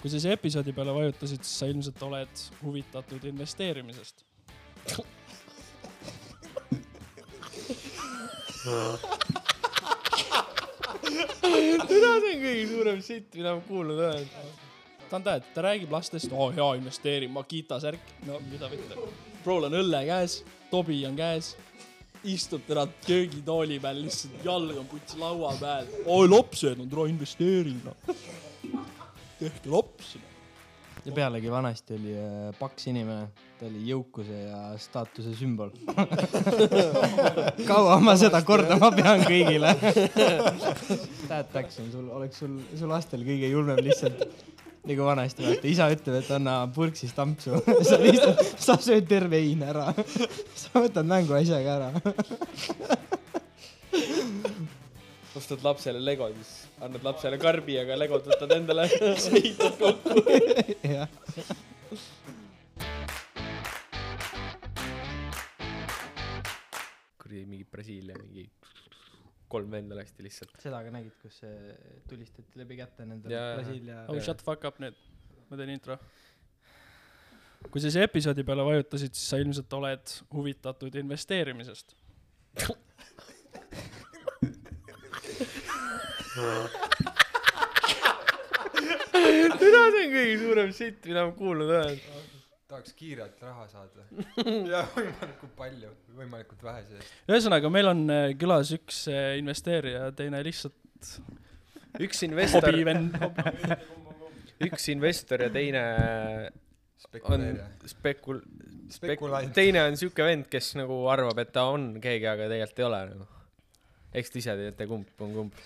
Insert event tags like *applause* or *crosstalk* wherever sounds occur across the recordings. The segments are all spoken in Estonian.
kui sa siia episoodi peale vajutasid, siis sa ilmselt oled huvitatud investeerimisest. mina see on kõige suurem sitt, mida ma kuulnud olen. ta on tead, ta räägib lastest, oo oh, hea investeering, Makita särk, no mida võtta. Prool on õlle käes, tobi on käes, istub täna köögitooli peal lihtsalt, jalg on putsi laua peal. oi lapsed on täna investeering noh. Tehke lapsi. ja pealegi vanasti oli äh, paks inimene, ta oli jõukuse ja staatuse sümbol. *laughs* kaua ma seda kordama pean kõigile? Dad Taxon, sul oleks sul, su lastel kõige julmem lihtsalt nagu vanasti vaata, isa ütleb, et anna purksist ampsu, *laughs* sa lihtsalt, sa sööd terve heina ära. sa võtad mänguasja ka ära. ostad lapsele legod, siis annad lapsele karbi, aga legod võtad endale, *laughs* ehitad kokku. jah, kuradi mingi Brasiilia mingi kolm venda lasti lihtsalt. seda ka nägid, kus tulistati läbi käte nendele. Brasiilia oh shut the fuck up nüüd, ma teen intro. kui sa siia episoodi peale vajutasid, siis sa ilmselt oled huvitatud investeerimisest. *laughs* mina see on kõige suurem sitt, mida ma kuulnud olen. tahaks kiirelt raha saada ja võimalikult palju, võimalikult vähese eest. ühesõnaga, meil on äh, külas üks äh, investeerija, teine lihtsalt üks investor, üks investor ja teine on spekuleerija. spekul-, spek- Spekulant., teine on siuke vend, kes nagu arvab, et ta on keegi, aga tegelikult ei ole nagu. eks te ise teate, kumb on kumb.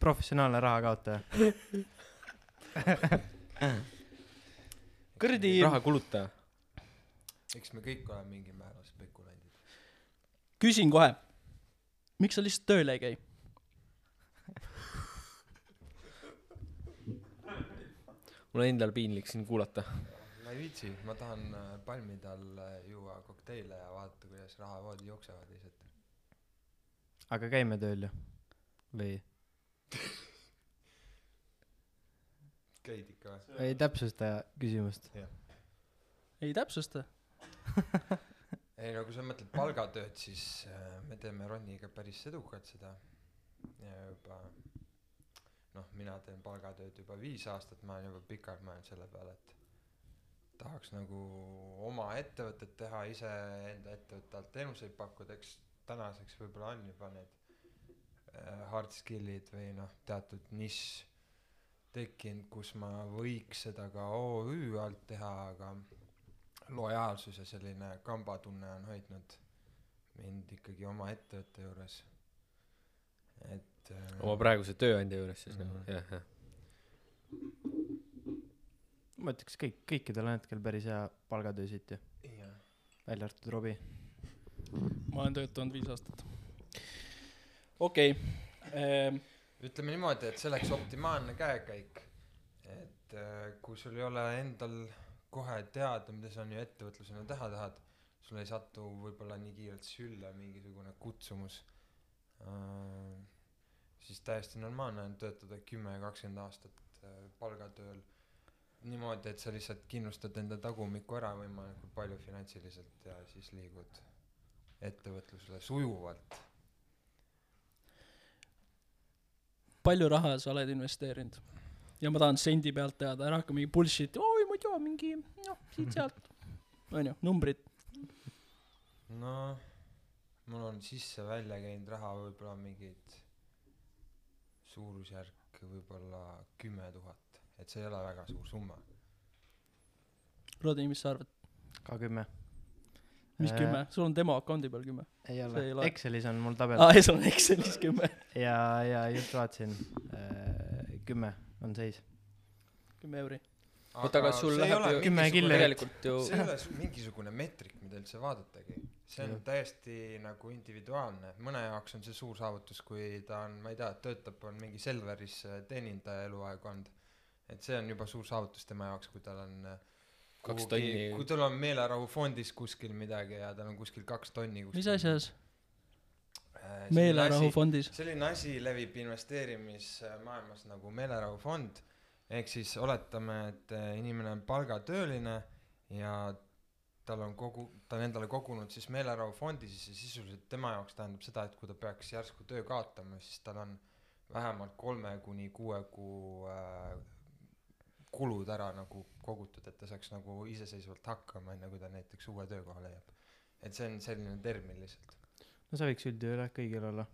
Professionaalne raha kaotaja. kuradi, raha kulutaja. eks me kõik oleme mingil määral spekulandid. küsin kohe. miks sa lihtsalt tööl ei käi? mul on endal piinlik siin kuulata. ma ei viitsi, ma tahan äh, palmide all äh, juua kokteile ja vaadata, kuidas rahavood jooksevad lihtsalt. aga käime tööl ju? või? Käid ikka või? ei täpsusta küsimust. ei täpsusta. *laughs* ei no kui sa mõtled palgatööd, siis äh, me teeme Roniga päris edukalt seda. ja juba noh, mina teen palgatööd juba viis aastat, ma olen juba pikalt mõelnud selle peale, et tahaks nagu oma ettevõtet teha, iseenda ettevõtte alt teenuseid pakkuda, eks tänaseks võib-olla on juba need hard skill'id või noh, teatud nišš tekkinud, kus ma võiks seda ka OÜ alt teha, aga lojaalsus ja selline kambatunne on hoidnud mind ikkagi oma ettevõtte juures. et äh, oma praeguse tööandja juures siis nagu, Mhm. jah, jah. ma ütleks kõik, kõikidel on hetkel päris hea palgatöö siit ju, välja arvatud Robbie. ma olen töötanud viis aastat. Okei okay.. ütleme niimoodi, et see oleks optimaalne käekäik, et äh, kui sul ei ole endal kohe teada, mida sa nüüd ettevõtlusena teha tahad, sul ei satu võib-olla nii kiirelt sülle mingisugune kutsumus äh,, siis täiesti normaalne on töötada kümme ja kakskümmend aastat äh, palgatööl niimoodi, et sa lihtsalt kindlustad enda tagumikku ära võimalikult palju finantsiliselt ja siis liigud ettevõtlusele sujuvalt. Palju raha sa oled investeerinud? ja ma tahan sendi pealt teada, ära hakka mingi bullshit'i, oi ma ei tea, mingi noh, siit-sealt. onju, numbrid. noh, mul on sisse-välja käinud raha võib-olla mingid suurusjärk võib-olla kümme tuhat, et see ei ole väga suur summa. Rodi, mis sa arvad? ka kümme. Mis kümme? sul on demo account'i peal kümme. ei ei ole Excelis on mul tabel aa, sul on Excelis kümme. ja, ja just vaatasin, kümme on seis. kümme euri. oota, aga sul läheb ju Kümme killerit. tegelikult ju see ei ole su- mingisugune meetrik, mida üldse vaadatagi. see on Jah. täiesti nagu individuaalne, mõne jaoks on see suur saavutus, kui ta on, ma ei tea, töötab, on mingi Selveris äh, teenindaja eluaeg olnud. et see on juba suur saavutus tema jaoks, kui tal on äh, Kaks tonni- kui tal on meelerahufondis kuskil midagi ja tal on kuskil kaks tonni kuskil mis asjas? Äh, meelerahufondis. selline asi levib investeerimismaailmas nagu meelerahufond ehk siis oletame, et äh, inimene on palgatööline ja tal on kogu, ta on endale kogunud siis meelerahufondi, siis see sisuliselt tema jaoks tähendab seda, et kui ta peaks järsku töö kaotama, siis tal on vähemalt kolme kuni kuue kuu äh, kulud ära nagu kogutud, et ta saaks nagu iseseisvalt hakkama, enne kui ta näiteks uue töökoha leiab. et see on selline termin lihtsalt. no see võiks üldjuhul jah kõigil olla.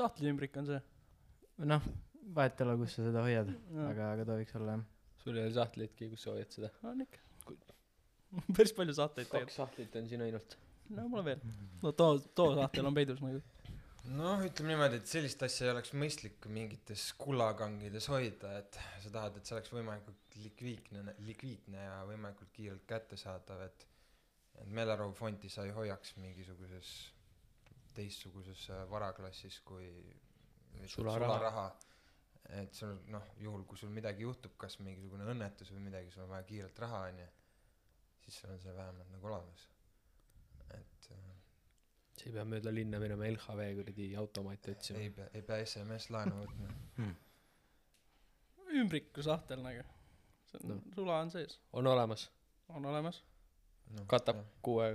sahtliümbrik on see. noh, vahet ei ole, kus sa seda hoiad, aga, aga ta võiks olla jah. sul ei ole sahtleidki, kus sa hoiad seda? on ikka. *laughs* päris palju sahteid kaks tegelikult. sahtlit on siin ainult. no mul on veel. no too, too sahtel on peidus nagu. noh, ütleme niimoodi, et sellist asja ei oleks mõistlik mingites kullakangides hoida, et sa tahad, et see oleks võimalikult likviidne, likviidne ja võimalikult kiirelt kättesaadav, et et meelerahufondi sa ei hoiaks mingisuguses teistsuguses äh, varaklassis kui Sularaha. sularaha. et sul noh, juhul kui sul midagi juhtub, kas mingisugune õnnetus või midagi, sul on vaja kiirelt raha onju, siis sul on see vähemalt nagu olemas. Sa ei pea mööda linna minema LHV kuradi automaati otsima ei. pea, ei pea SMS laenu võtma. ümbriku sahtel nagu. see on No. no., sula on sees, on olemas, on olemas. noh, katab kuue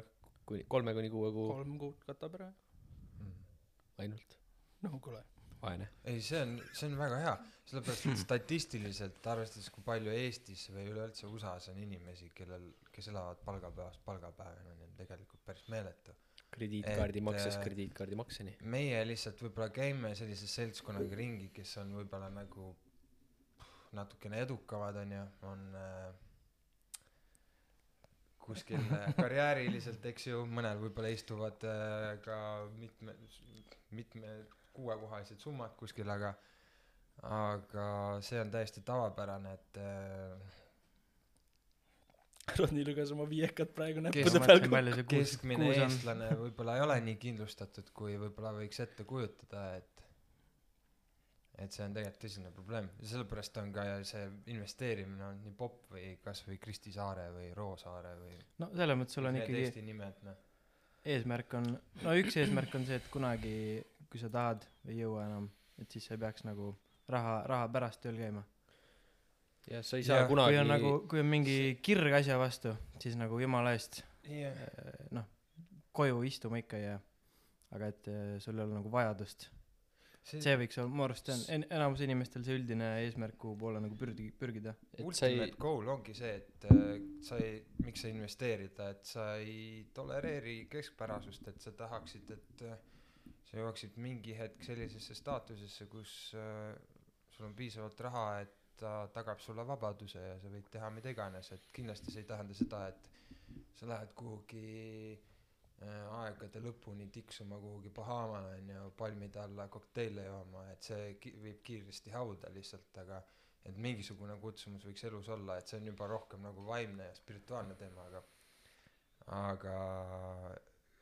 kuni, kolme kuni kuue kuu kolm kuud katab ära. mm.. ainult. no kuule. vaene. ei, see on, see on väga hea, sellepärast et statistiliselt arvestades, kui palju Eestis või üleüldse USA-s on inimesi, kellel, kes elavad palgapäevast palgapäevani, on tegelikult päris meeletu. Krediitkaardi maksest äh, krediitkaardi makseni. meie lihtsalt võib-olla käime sellise seltskonnaga ringi, kes on võib-olla nagu natukene edukamad, onju, on äh, kuskil äh, *laughs* karjääriliselt, eks ju, mõnel võib-olla istuvad äh, ka mitme, mitme kuuekohalised summad kuskil, aga aga see on täiesti tavapärane, et äh, Rodney luges oma viiekat praegu näppude peal keskmine eestlane võib-olla ei ole nii kindlustatud, kui võib-olla võiks ette kujutada, et et see on tegelikult tõsine probleem. Ja sellepärast on ka see investeerimine on nii popp või kasvõi Kristi Saare või Roosaare või no selles mõttes sul on ikkagi Eesti nimed noh. eesmärk on, no üks eesmärk on see, et kunagi, kui sa tahad või ei jõua enam, et siis sa ei peaks nagu raha, raha pärast tööl käima. Ja sa ei saa Jah, kunagi kui on nagu, kui on mingi kirg asja vastu, siis nagu jumala eest yeah. eh, noh, koju istuma ikka ei jää. aga et eh, sul ei ole nagu vajadust. see, see võiks olla, mu arust see on en-, enamus inimestel see üldine eesmärk, kuhu poole nagu pürgi, pürgida. et sa ei ultimate goal ongi see, et äh, sa ei, miks sa investeerida, et sa ei tolereeri keskpärasust, et sa tahaksid, et äh, sa jõuaksid mingi hetk sellisesse staatusesse, kus äh, sul on piisavalt raha, et ta tagab sulle vabaduse ja sa võid teha mida iganes, et kindlasti see ei tähenda seda, et sa lähed kuhugi äh, aegade lõpuni tiksuma kuhugi Bahamale onju, palmide alla kokteile jooma, et see ki- viib kiiresti hauda lihtsalt, aga et mingisugune kutsumus võiks elus olla, et see on juba rohkem nagu vaimne ja spirituaalne teema, aga aga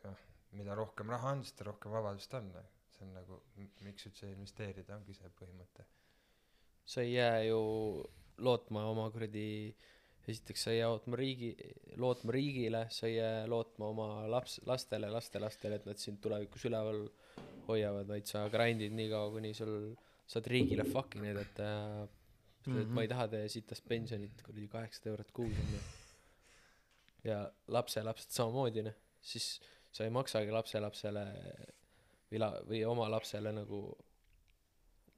noh, mida rohkem raha on, seda rohkem vabadust on, see on nagu miks üldse investeerida, ongi see põhimõte. Sa ei jää ju lootma oma kuradi esiteks sa ei jää lootma riigi lootma riigile sa ei jää lootma oma laps lastele lastelastele et nad sind tulevikus üleval hoiavad vaid sa grind'id nii kaua kuni sul saad riigile fucking näidata ja ütled et ma ei taha teie sitast pensionit kuradi kaheksasada eurot kuus onju ja lapselapsed samamoodi noh. Siis sa ei maksagi lapselapsele või la- või oma lapsele nagu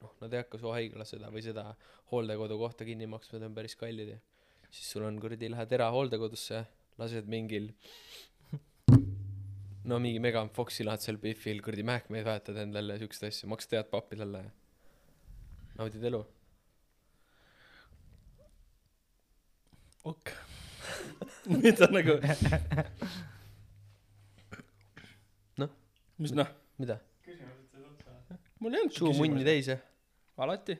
noh nad ei hakka su haigla seda või seda hooldekodu kohta kinni maksma need on päris kallid ja siis sul on kuradi lähed erahooldekodusse lased mingil no mingi Megan Foxi lahad seal Biffil kuradi mähkmeid vahetad endale ja siukseid asju maksad head pappi talle ja naudid elu ok. *laughs* mida nagu, *laughs* Noh? mis noh, mida mul ei olnud suu munni. täis jah alati.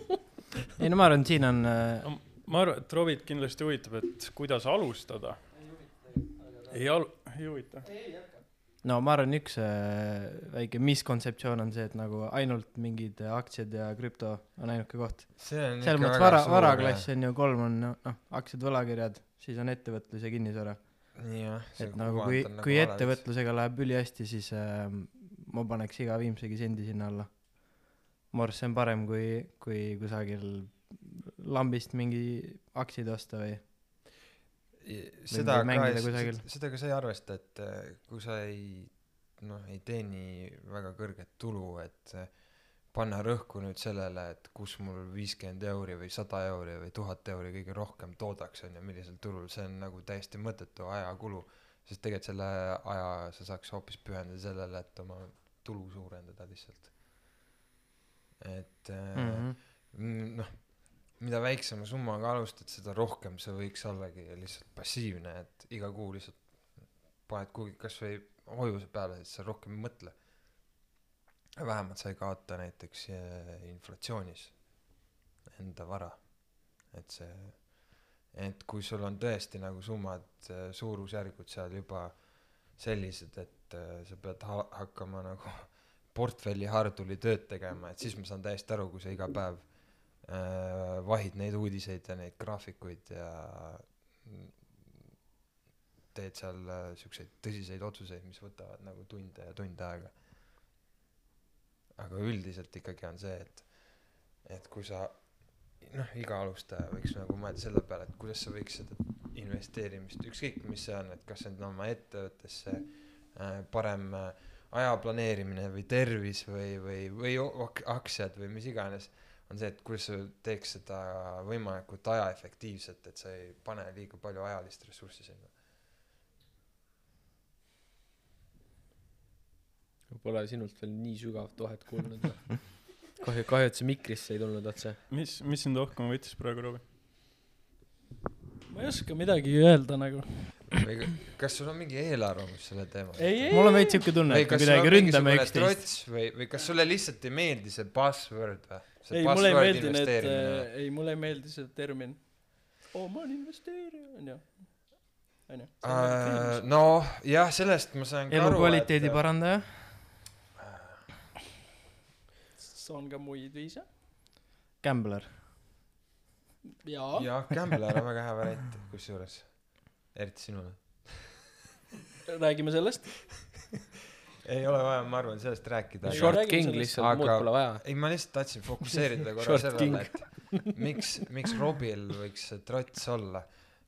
*laughs* ei no ma arvan, et siin on äh, ma arvan, et Rovit kindlasti huvitab, et kuidas alustada. ei al-, ei huvita. no ma arvan, üks äh, väike miskontseptsioon on see, et nagu ainult mingid aktsiad ja krüpto on ainuke koht. see on selles mõttes vara, varaklass on ju kolm on noh, aktsiad, võlakirjad, siis on ettevõtlus ja kinnisvara. et nagu kui, on kui vale veits. ettevõtlusega läheb ülihästi, siis äh, ma paneks iga viimsegi sendi sinna alla. arvan, et see on parem kui, kui kusagil lambist mingi aktsiaid osta või? seda ka kusagil., seda ka sa ei arvesta, et äh, kui sa ei noh, ei teeni väga kõrget tulu, et äh, panna rõhku nüüd sellele, et kus mul viiskümmend euri või sada euri või tuhat euri kõige rohkem toodaks, on ju, millisel turul, see on nagu täiesti mõttetu ajakulu. sest tegelikult selle aja sa saaks hoopis pühendada sellele, et oma tulu suurendada lihtsalt. Et äh, Mm -hmm. Mm, noh, mida väiksema summaga alustad, seda rohkem see võiks ollagi lihtsalt passiivne, et iga kuu lihtsalt paned kuhugi kasvõi hoiuse peale, siis sa rohkem ei mõtle. vähemalt sa ei kaota näiteks eh, inflatsioonis enda vara. et see, et kui sul on tõesti nagu summad, suurusjärgud seal juba sellised, et sa pead ha- hakkama nagu portfelli harduli tööd tegema, et siis ma saan täiesti aru, kui sa iga päev äh, vahid neid uudiseid ja neid graafikuid ja teed seal äh, siukseid tõsiseid otsuseid, mis võtavad nagu tunde ja tunde aega. aga üldiselt ikkagi on see, et, et kui sa noh, iga alustaja võiks nagu mõelda selle peale, et kuidas sa võiks seda investeerimist, ükskõik mis see on, et kas see on oma ettevõttesse äh, parem äh, aja planeerimine või tervis või, või, või aktsiad või mis iganes, on see, et kuidas sa teeks seda võimalikult ajaefektiivselt, et sa ei pane liiga palju ajalist ressurssi sinna. Pole sinult veel nii sügavat vahet kuulnud. kahju, kahju, et sa mikrisse ei tulnud otse. mis, mis sind rohkem võttis praegu, Robbie? ma ei oska midagi öelda nagu. Või ka- kas sul on mingi eelarvamus selle teema ei, mul on veits siuke tunne, et me kuidagi ründame üksteist. või, või kas sulle lihtsalt ei meeldi see buzzword või? ei, mulle ei meeldi need, ei, mulle ei meeldi see termin. oo, ma olen investeerija, onju. onju. Äh, noh, jah, sellest ma saan ka aru, elukvaliteedi et parandaja. on ka muid viise. Gambler. jaa. jah, Gambler on väga hea variant, kusjuures, eriti sinule. räägime sellest. *laughs* ei ole vaja, ma arvan, sellest rääkida. Short räägime king lihtsalt, muud Aga- pole vaja. ei, ma lihtsalt tahtsin fokusseerida korra *laughs* sellele, et miks, miks Robil võiks see trots olla,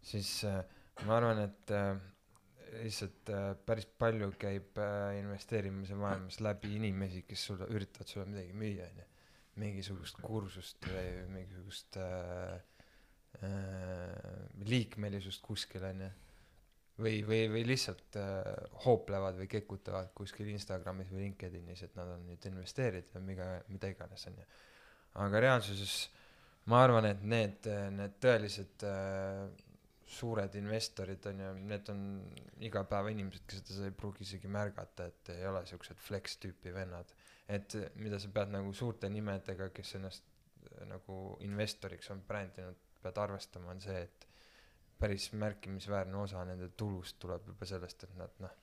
siis äh, ma arvan, et äh, lihtsalt äh, päris palju käib äh, investeerimise maailmas läbi inimesi, kes sulle, üritavad sulle midagi müüa, onju. mingisugust kursust või mingisugust äh, liikmelisust kuskil, onju. või, või, või lihtsalt äh, hooplevad või kekutavad kuskil Instagramis või LinkedInis, et nad on nüüd investeerijad või mida, mida iganes, onju. aga reaalsuses ma arvan, et need, need tõelised äh, suured investorid on ju, need on igapäevainimesed, kes seda ei pruugi isegi märgata, et ei ole siuksed flex tüüpi vennad. et mida sa pead nagu suurte nimedega, kes ennast äh, nagu investoriks on brändinud, pead arvestama, on see, et päris märkimisväärne osa nende tulust tuleb juba sellest, et nad noh,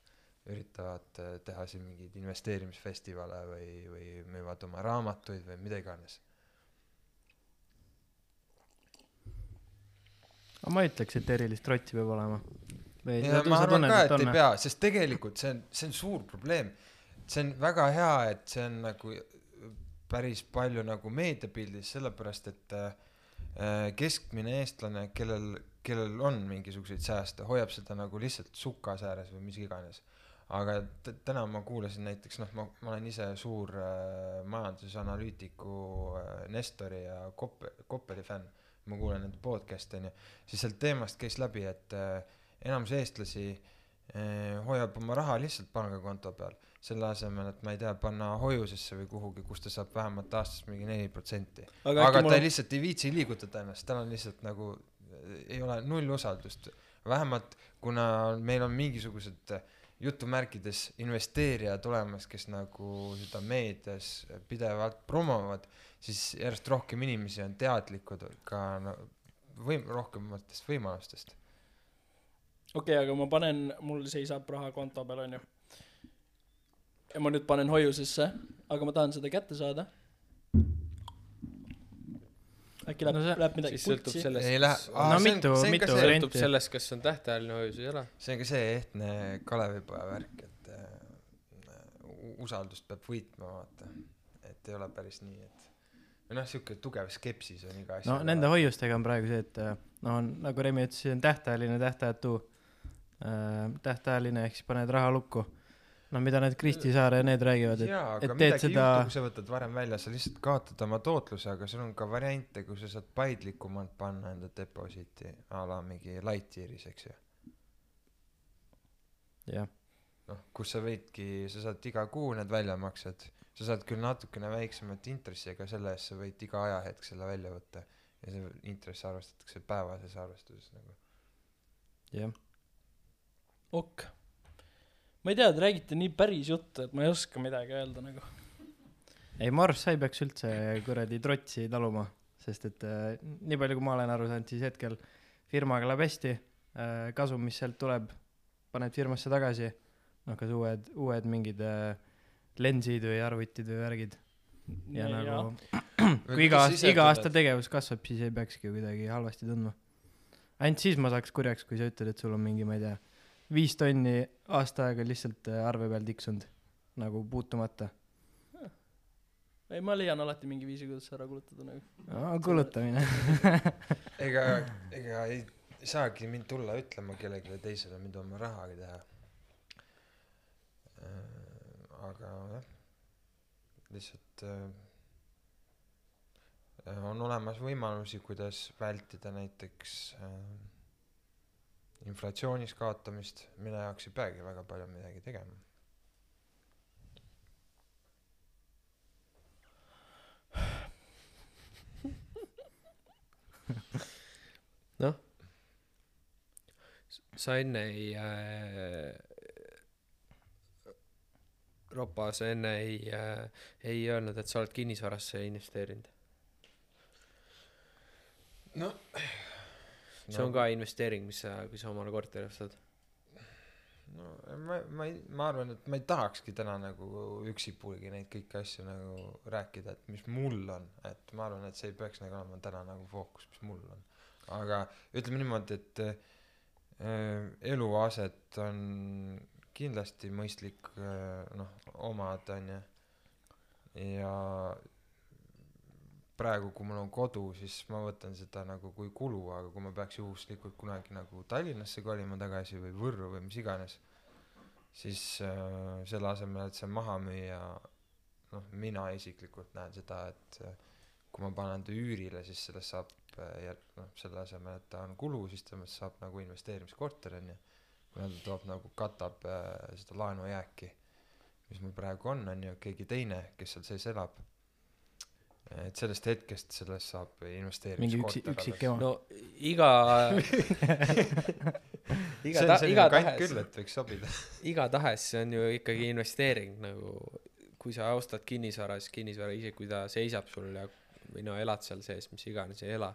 üritavad äh, teha siin mingeid investeerimisfestivale või, või müüvad oma raamatuid või mida iganes aga ma ütleks, et erilist trotsi peab olema. ja ma arvan tunned, ka, et et ei pea, sest tegelikult see on, see on suur probleem. see on väga hea, et see on nagu päris palju nagu meediapildis, sellepärast et äh, keskmine eestlane, kellel, kellel on mingisuguseid sääste, hoiab seda nagu lihtsalt sukas ääres või mis iganes. aga täna ma kuulasin näiteks noh, ma, ma olen ise suur äh, majandusanalüütiku äh, Nestori ja Koppe-, Koppeli fänn. ma kuulan nende podcast'e onju, siis sealt teemast käis läbi, et äh, enamus eestlasi eh, hoiab oma raha lihtsalt pangakonto peal, selle asemel, et ma ei tea, panna hoiusesse või kuhugi, kus ta saab vähemalt aastas mingi neli protsenti. aga, aga ta mul lihtsalt ei viitsi liigutada ennast, tal on lihtsalt nagu, ei ole null usaldust. vähemalt kuna meil on mingisugused jutumärkides investeerijad olemas, kes nagu seda meedias pidevalt promovad, siis järjest rohkem inimesi on teadlikud ka no, võim-, rohkematest võimalustest. okei okay,, aga ma panen, mul seisab raha konto peal, onju. Ja ma nüüd panen hoiusesse, aga ma tahan seda kätte saada. äkki läheb No see- läheb midagi siis sõltub putsi? sellest ei lähe, No mitu- mitu sõltub varianti. sellest, kas on tähtajaline hoius või ei ole. see on ka see ehtne Kalevipoja värk, et äh, usaldust peab võitma, vaata. et ei ole päris nii, et või noh, siuke tugev skepsis on iga asja no nende hoiustega on praegu see, et äh, no on, nagu Remi ütles, see on tähtajaline, tähtajatu äh,. tähtajaline ehk siis paned raha lukku. No mida need Kristi Saar ja need räägivad, et et aga teed midagi seda- kui sa võtad varem välja, sa lihtsalt kaotad oma tootluse, aga sul on ka variante, kus sa saad paindlikumalt panna enda deposiiti a la mingi light tier'is, eks ju. jah, noh, kus sa võidki, sa saad iga kuu need väljamaksed, sa saad küll natukene väiksemat intressi, aga selle eest sa võid iga ajahetk selle välja võtta ja see intress arvestatakse päevases arvestuses nagu. jah. ok. Ma ei tea, te räägite nii päris juttu, et ma ei oska midagi öelda nagu. ei, ma arvan, sa ei peaks üldse kuradi trotsi taluma, sest et äh, nii palju, kui ma olen aru saanud, siis hetkel firmaga läheb hästi äh,, kasum, mis sealt tuleb, paned firmasse tagasi, noh, kas uued, uued mingid äh, lensid või arvutid või värgid ja Nii, nagu *clears throat* kui iga aasta, iga aasta tegevus kasvab, siis ei peakski kuidagi halvasti tundma. ainult siis ma saaks kurjaks, kui sa ütled, et sul on mingi, ma ei tea, viis tonni aasta aega lihtsalt äh, arve peal tiksunud nagu puutumata. ei, ma leian alati mingi viisi, kuidas ära kulutada nagu. kulutamine. *laughs* ega, *laughs* ega ei saagi mind tulla ütlema kellelegi teisele, mida oma rahaga teha. aga jah, lihtsalt äh, on olemas võimalusi, kuidas vältida näiteks äh, inflatsioonis kaotamist, mille jaoks ei peagi väga palju midagi tegema. sa enne ei äh,, Ropa, sa enne ei äh,, ei öelnud, et sa oled kinnisvarasse investeerinud. no see on ka investeering, mis sa, kui sa omale korteri ostad. no ma, ma ei, ma arvan, et ma ei tahakski täna nagu üksipulgi neid kõiki asju nagu rääkida, et mis mul on, et ma arvan, et see ei peaks nagu olema täna nagu fookus, mis mul on. aga ütleme niimoodi, et äh, eluaset on kindlasti mõistlik äh, noh, omada, onju. ja praegu, kui mul on kodu, siis ma võtan seda nagu kui kulu, aga kui ma peaks juhuslikult kunagi nagu Tallinnasse kolima tagasi või Võrru või mis iganes, siis äh, selle asemel, et see maha müüa, noh, mina isiklikult näen seda, et äh, kui ma panen ta üürile, siis sellest saab äh, noh, selle asemel, et ta on kulu, siis temast saab nagu investeerimiskorter onju. kuna ta toob nagu, katab äh, seda laenujääki, mis mul praegu on, onju, keegi teine, kes seal sees elab. Et sellest hetkest sellest saab mingi üksi, investeerimiskorter üksik ema. no iga *laughs* iga *laughs* ta-, iga tahes küll, et võiks sobida. *laughs* igatahes see on ju ikkagi investeering nagu kui sa ostad kinnisvara siis kinnisvara isegi kui ta seisab sul ja või no elad seal sees mis iganes ei ela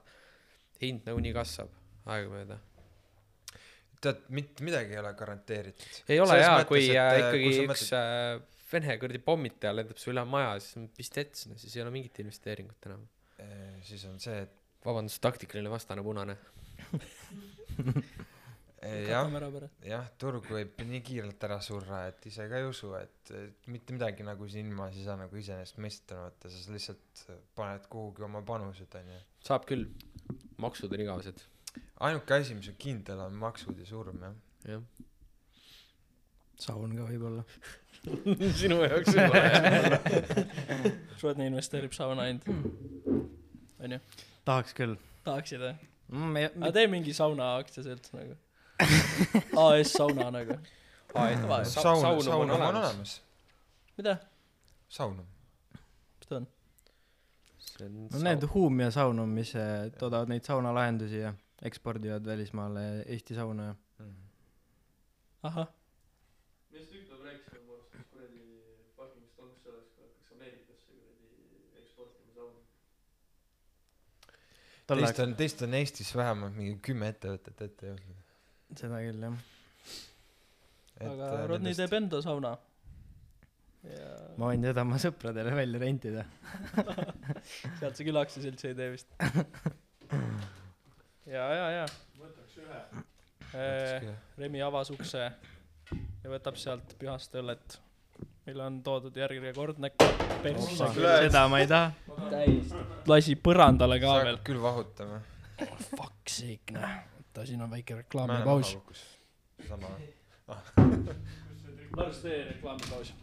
hind nagunii kasvab aegamööda tead, mitte midagi ei ole garanteeritud. ei ole Selles jaa mõttes, kui et, äh, ikkagi kui üks äh, vene kuradi pommitaja lendab su üle maja siis on pistets no siis ei ole mingit investeeringut enam. Eh, siis on see, et vabandust taktikaline vastane punane. Eh, jah, jah, turg võib nii kiirelt ära surra, et ise ka ei usu, et, mitte midagi nagu siin ilmas ei saa nagu iseenesestmõistetavana võtta, sa lihtsalt paned kuhugi oma panused, onju. saab küll. Maksud on igavesed. Ainuke asi, mis on kindel, on maksud ja surm, jah. jah saun ka võib-olla. *laughs* sinu jaoks juba Šodni *laughs* investeerib sauna ainult. onju, tahaks küll tahaksid või? mm,. aga tee mingi sauna aktsiaselts nagu. *laughs* AS sauna nagu. Davai. Sa- saun, saunum on saunum on olemas. olemas. mida? saunum. mis ta on? see on no need Huum ja Saunum, mis eh, toodavad neid saunalahendusi ja ekspordivad välismaale Eesti sauna ja ahah, mis Tükla rääkis minu arust, et kuradi fucking stonks oleks, kui hakkaks Ameerikasse kuradi eksportima saunu. tol teist on, teist on Eestis vähemalt mingi kümme ettevõtet ette jõudnud. seda küll jah. aga Rodney teeb enda sauna. ja ma võin seda oma sõpradele välja rentida. *laughs* sealt see küll aktsiaselts ei tee vist. ja, ja, ja. võtaks ühe. Remi avas ukse ja võtab sealt pühast õllet, mille on toodud järjekordne persse. seda ma ei taha. täiesti. lasi põrandale ka veel küll vahutama. oh,. Fuck sake, näe. oota, siin on väike reklaamipaus sama. Lars, tee reklaamipaus.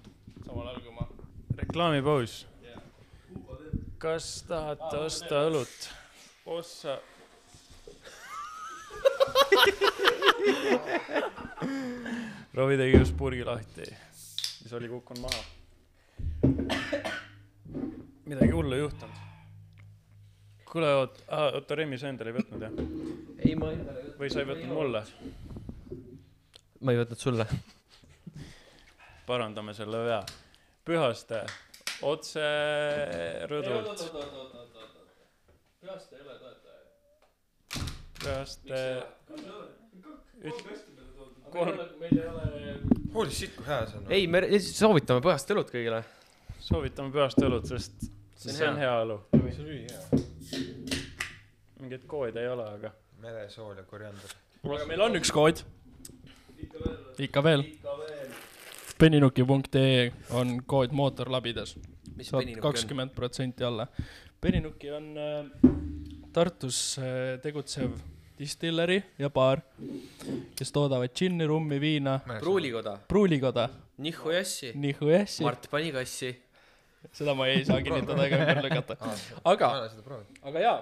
samal ajal kui ma. reklaamipaus. kas tahate osta õlut? ossa. *laughs* Rovi tegi just purgi lahti, mis oli kukkunud maha. midagi hullu ei juhtunud. kuule, oot-, oota, Remi, sa endale ei võtnud jah? ei, ma endale või sa ei võtnud mulle? ma ei võtnud sulle. *laughs* parandame selle vea. Pühaste, otse rõdult. peast ei ole toetaja. Pühaste, kolm. meil ei ole. Holy shit, kui hea see on. ei, me soovitame põhjast õlut kõigile. soovitame Pühaste õlut, sest See on see on hea. õlu. see on ülihea. mingeid koode ei ole, aga meresool ja koriander. aga meil on üks kood. ikka veel. peninuki.ee on kood mootorlabides. saad kakskümmend protsenti alla. Peninuki on äh, Tartus äh, tegutsev distilleri ja baar, kes toodavad džinni, rummi, viina, pruulikoda, pruulikoda, Nihhu Jassi, nihujassi, Mart pani kassi. seda ma ei saa *laughs* kinnitada ega ümber lükata. Aga- seda proovinud. aga jaa,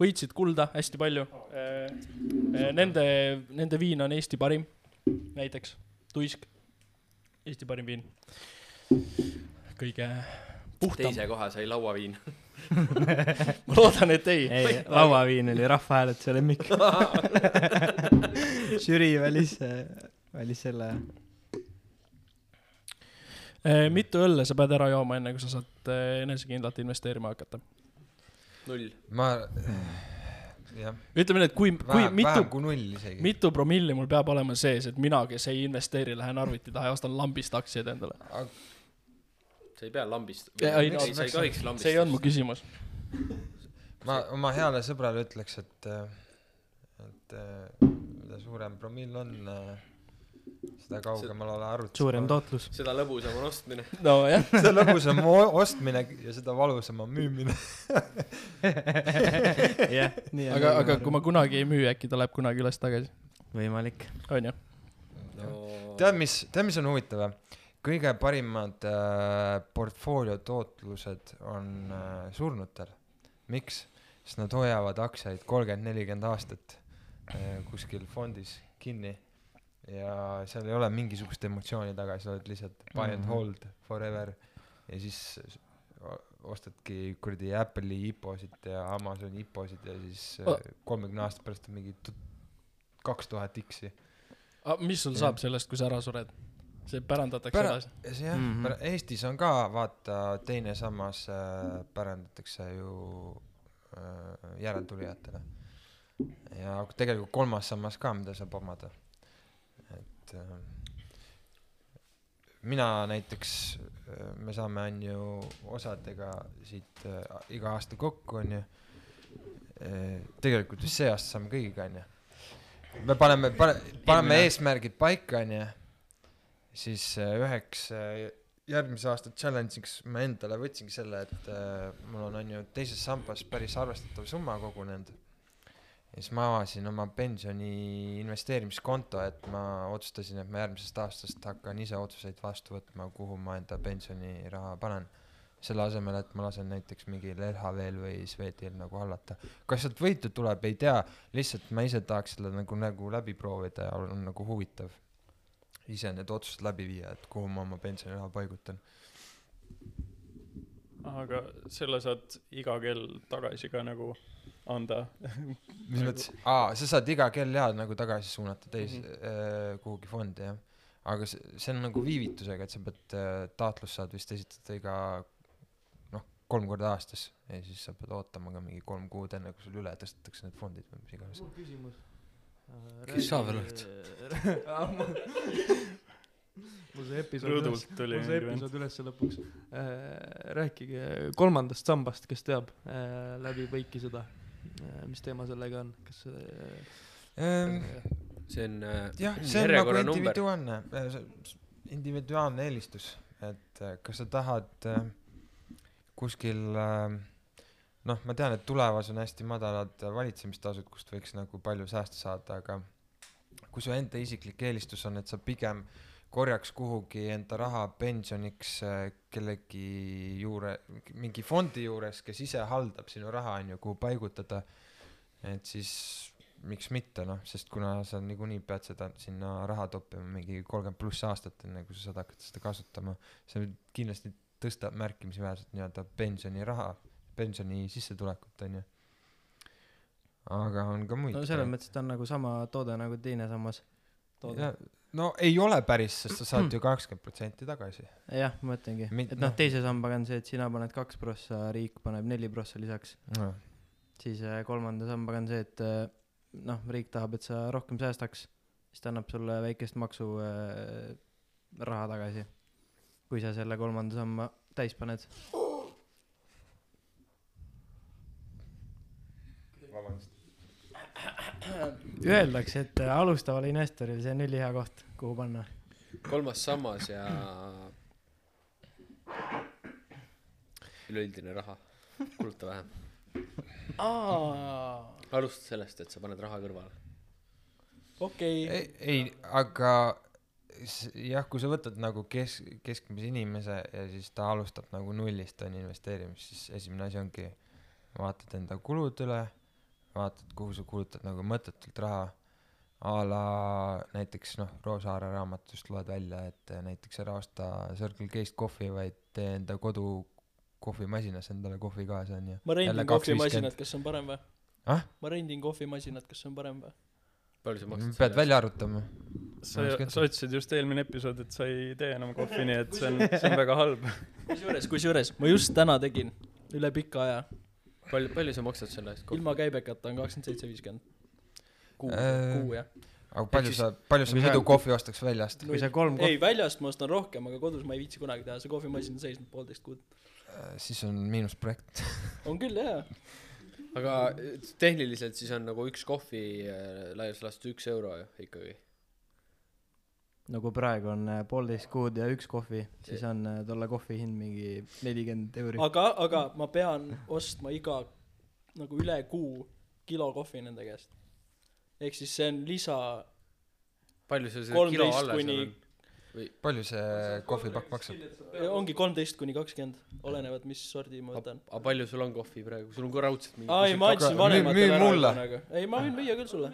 võitsid kulda hästi palju. Nende, nende viin on Eesti parim, näiteks Tuisk, Eesti parim viin. kõige puhtam, teise koha sai lauaviin. *laughs* ma loodan, et ei, ei, lauaviin oli rahvahääletuse lemmik. *laughs* žürii valis, valis selle. Eh, mitu õlle sa pead ära jooma, enne kui sa saad eh, enesekindlalt investeerima hakata? null. ma, jah, ütleme nii, et kui, kui vähem, mitu vähem, kui null isegi. mitu promilli mul peab olema sees, et mina, kes ei investeeri, lähen arvuti taha ja ostan lambist aktsiaid endale. Sa ei pea lambist. Ei, ei, ei, sa ei tohiks lambist. see ei olnud mu küsimus. ma oma heale sõbrale ütleks, et, et mida suurem promill on, seda kaugemal ole arvutis. suurem. tootlus. seda lõbusam on ostmine. nojah, *laughs* seda lõbusam o- ostmine ja seda valusam on müümine. *laughs* jah, nii aga, aga kui ma kunagi ei müü, äkki ta läheb kunagi üles tagasi, võimalik. onju. tead, mis, tead, mis on huvitav või? Kõige parimad äh, portfoolio tootlused on äh, surnutel. miks? sest nad hoiavad aktsiaid kolmkümmend, nelikümmend aastat äh, kuskil fondis kinni ja seal ei ole mingisugust emotsiooni taga, sa oled lihtsalt buy and Mhm. hold forever ja siis ostadki kuradi Apple'i IPO-sid ja Amazoni IPO-sid ja siis Oh. kolmekümne aasta pärast on mingi kaks tuhat X-i. mis sul Jah. saab sellest, kui sa ära sured? See pärandatakse Pära- edasi. jah mm. -hmm. Eestis on ka vaata teine sammas äh, pärandatakse ju äh, järeltulijatele. ja tegelikult kolmas sammas ka, mida saab omada. et äh, mina näiteks, me saame on ju osadega siit äh, iga aasta kokku onju. tegelikult vist see aasta saame kõigiga onju. me paneme, pane-, paneme Eelmine. eesmärgid paika onju siis äh, üheks äh, järgmise aasta challenge'iks ma endale võtsingi selle, et äh, mul on, on ju teises sambas päris arvestatav summa kogunenud. ja siis ma avasin oma pensioni investeerimiskonto, et ma otsustasin, et ma järgmisest aastast hakkan ise otsuseid vastu võtma, kuhu ma enda pensioniraha panen. selle asemel, et ma lasen näiteks mingil LHV-l või Swedil nagu hallata. kas sealt võitu tuleb, ei tea, lihtsalt ma ise tahaks selle nagu, nagu läbi proovida ja on nagu huvitav ise need otsused läbi viia, et kuhu ma oma pensioniraha paigutan. aga selle saad iga kell tagasi ka nagu anda. *laughs* mis mõttes, aa, sa saad iga kell jaa nagu tagasi suunata teise mm, -hmm. kuhugi fondi jah. aga see, see on nagu viivitusega, et sa pead äh,, taotlus saad vist esitada iga noh, kolm korda aastas ja siis sa pead ootama ka mingi kolm kuud, enne kui sul üle tõstetakse need fondid või mis iganes. mul küsimus. Kes sa veel oled? *laughs* mul see episood üles, mul see episood üles lõpuks. rääkige kolmandast sambast, kes teab läbi põiki seda, mis teema sellega on, kas see Ehm, see on äh, jah, see on nagu individuaalne, individuaalne eelistus, et äh, kas sa tahad äh, kuskil äh, noh, ma tean, et tulevas on hästi madalad valitsemistasud, kust võiks nagu palju säästa saada, aga kui su enda isiklik eelistus on, et sa pigem korjaks kuhugi enda raha pensioniks äh, kellegi juure, mingi fondi juures, kes ise haldab sinu raha, on ju, kuhu paigutada, et siis miks mitte noh, sest kuna sa niikuinii pead seda sinna raha toppima mingi kolmkümmend pluss aastat, enne kui sa saad hakata seda kasutama, see kindlasti tõstab märkimisväärselt nii-öelda pensioniraha, pensioni sissetulekut, onju. aga on ka muid no selles mõttes, et ta on nagu sama toode nagu teine sammas. Ja, no ei ole päris, sest sa saad ju *clears throat* kakskümmend protsenti tagasi. jah, ma mõtlengi, et noh noh., teise sambaga on see, et sina paned kaks prossa, riik paneb neli prossa lisaks. siis äh, kolmanda sambaga on see, et äh, noh, riik tahab, et sa rohkem säästaks, siis ta annab sulle väikest maksu äh, raha tagasi. kui sa selle kolmanda samba täis paned. Öeldakse, et äh, alustaval investoril see on ülihea koht, kuhu panna. kolmas sammas ja üleüldine raha, kuluta vähem. alusta sellest, et sa paned raha kõrvale. okei, ei, ei, aga jah, kui sa võtad nagu kes-, keskmise inimese ja siis ta alustab nagu nullist on investeerimist, siis esimene asi ongi vaatad enda kulud üle, vaatad, kuhu sa kulutad nagu mõttetult raha. a la näiteks noh, Roosaare raamatust loed välja, et näiteks ära osta Circle K-st kohvi, vaid tee enda kodu kohvimasinas endale kohvi kaasa onju. ma rendin 2.50. kohvimasinat, kas see on parem või? ah, ma rendin kohvimasinat, kas see on parem või? palju sa maksad pead välja arvutama. sa sa ütlesid just eelmine episood, et sa ei tee enam kohvi, nii et see on, see on väga halb. kusjuures, kusjuures ma just täna tegin, üle pika aja, palju, palju sa maksad selle eest? ilma käibekata on kakskümmend seitse viiskümmend. kuu, Äh, kuu jah. aga palju sa, palju sa muidu kohvi ostaks väljast? kui sa kolm ei, väljast ma ostan rohkem, aga kodus ma ei viitsi kunagi teha, see kohvimasin on seisnud poolteist kuud. siis on miinusprojekt. *laughs* on küll jaa. aga eh, tehniliselt siis on nagu üks kohvi äh, laias laastus üks euro ju ikkagi. Nagu praegu on äh, poolteist kuud ja üks kohvi, siis on äh, tolle kohvi hind mingi nelikümmend euri. aga, aga ma pean ostma iga nagu üle kuu kilo kohvi nende käest. ehk siis see on lisa, palju sul seda kilo 13 alles kuni- on? palju see kohvipakk maksab? ongi kolmteist kuni kakskümmend, olenevad, mis sordi ma võtan. aga palju sul on kohvi praegu, sul on ka raudselt mingi aa ei, ma andsin vanematele ära mulle. nagu. ei, ma võin müüa küll sulle.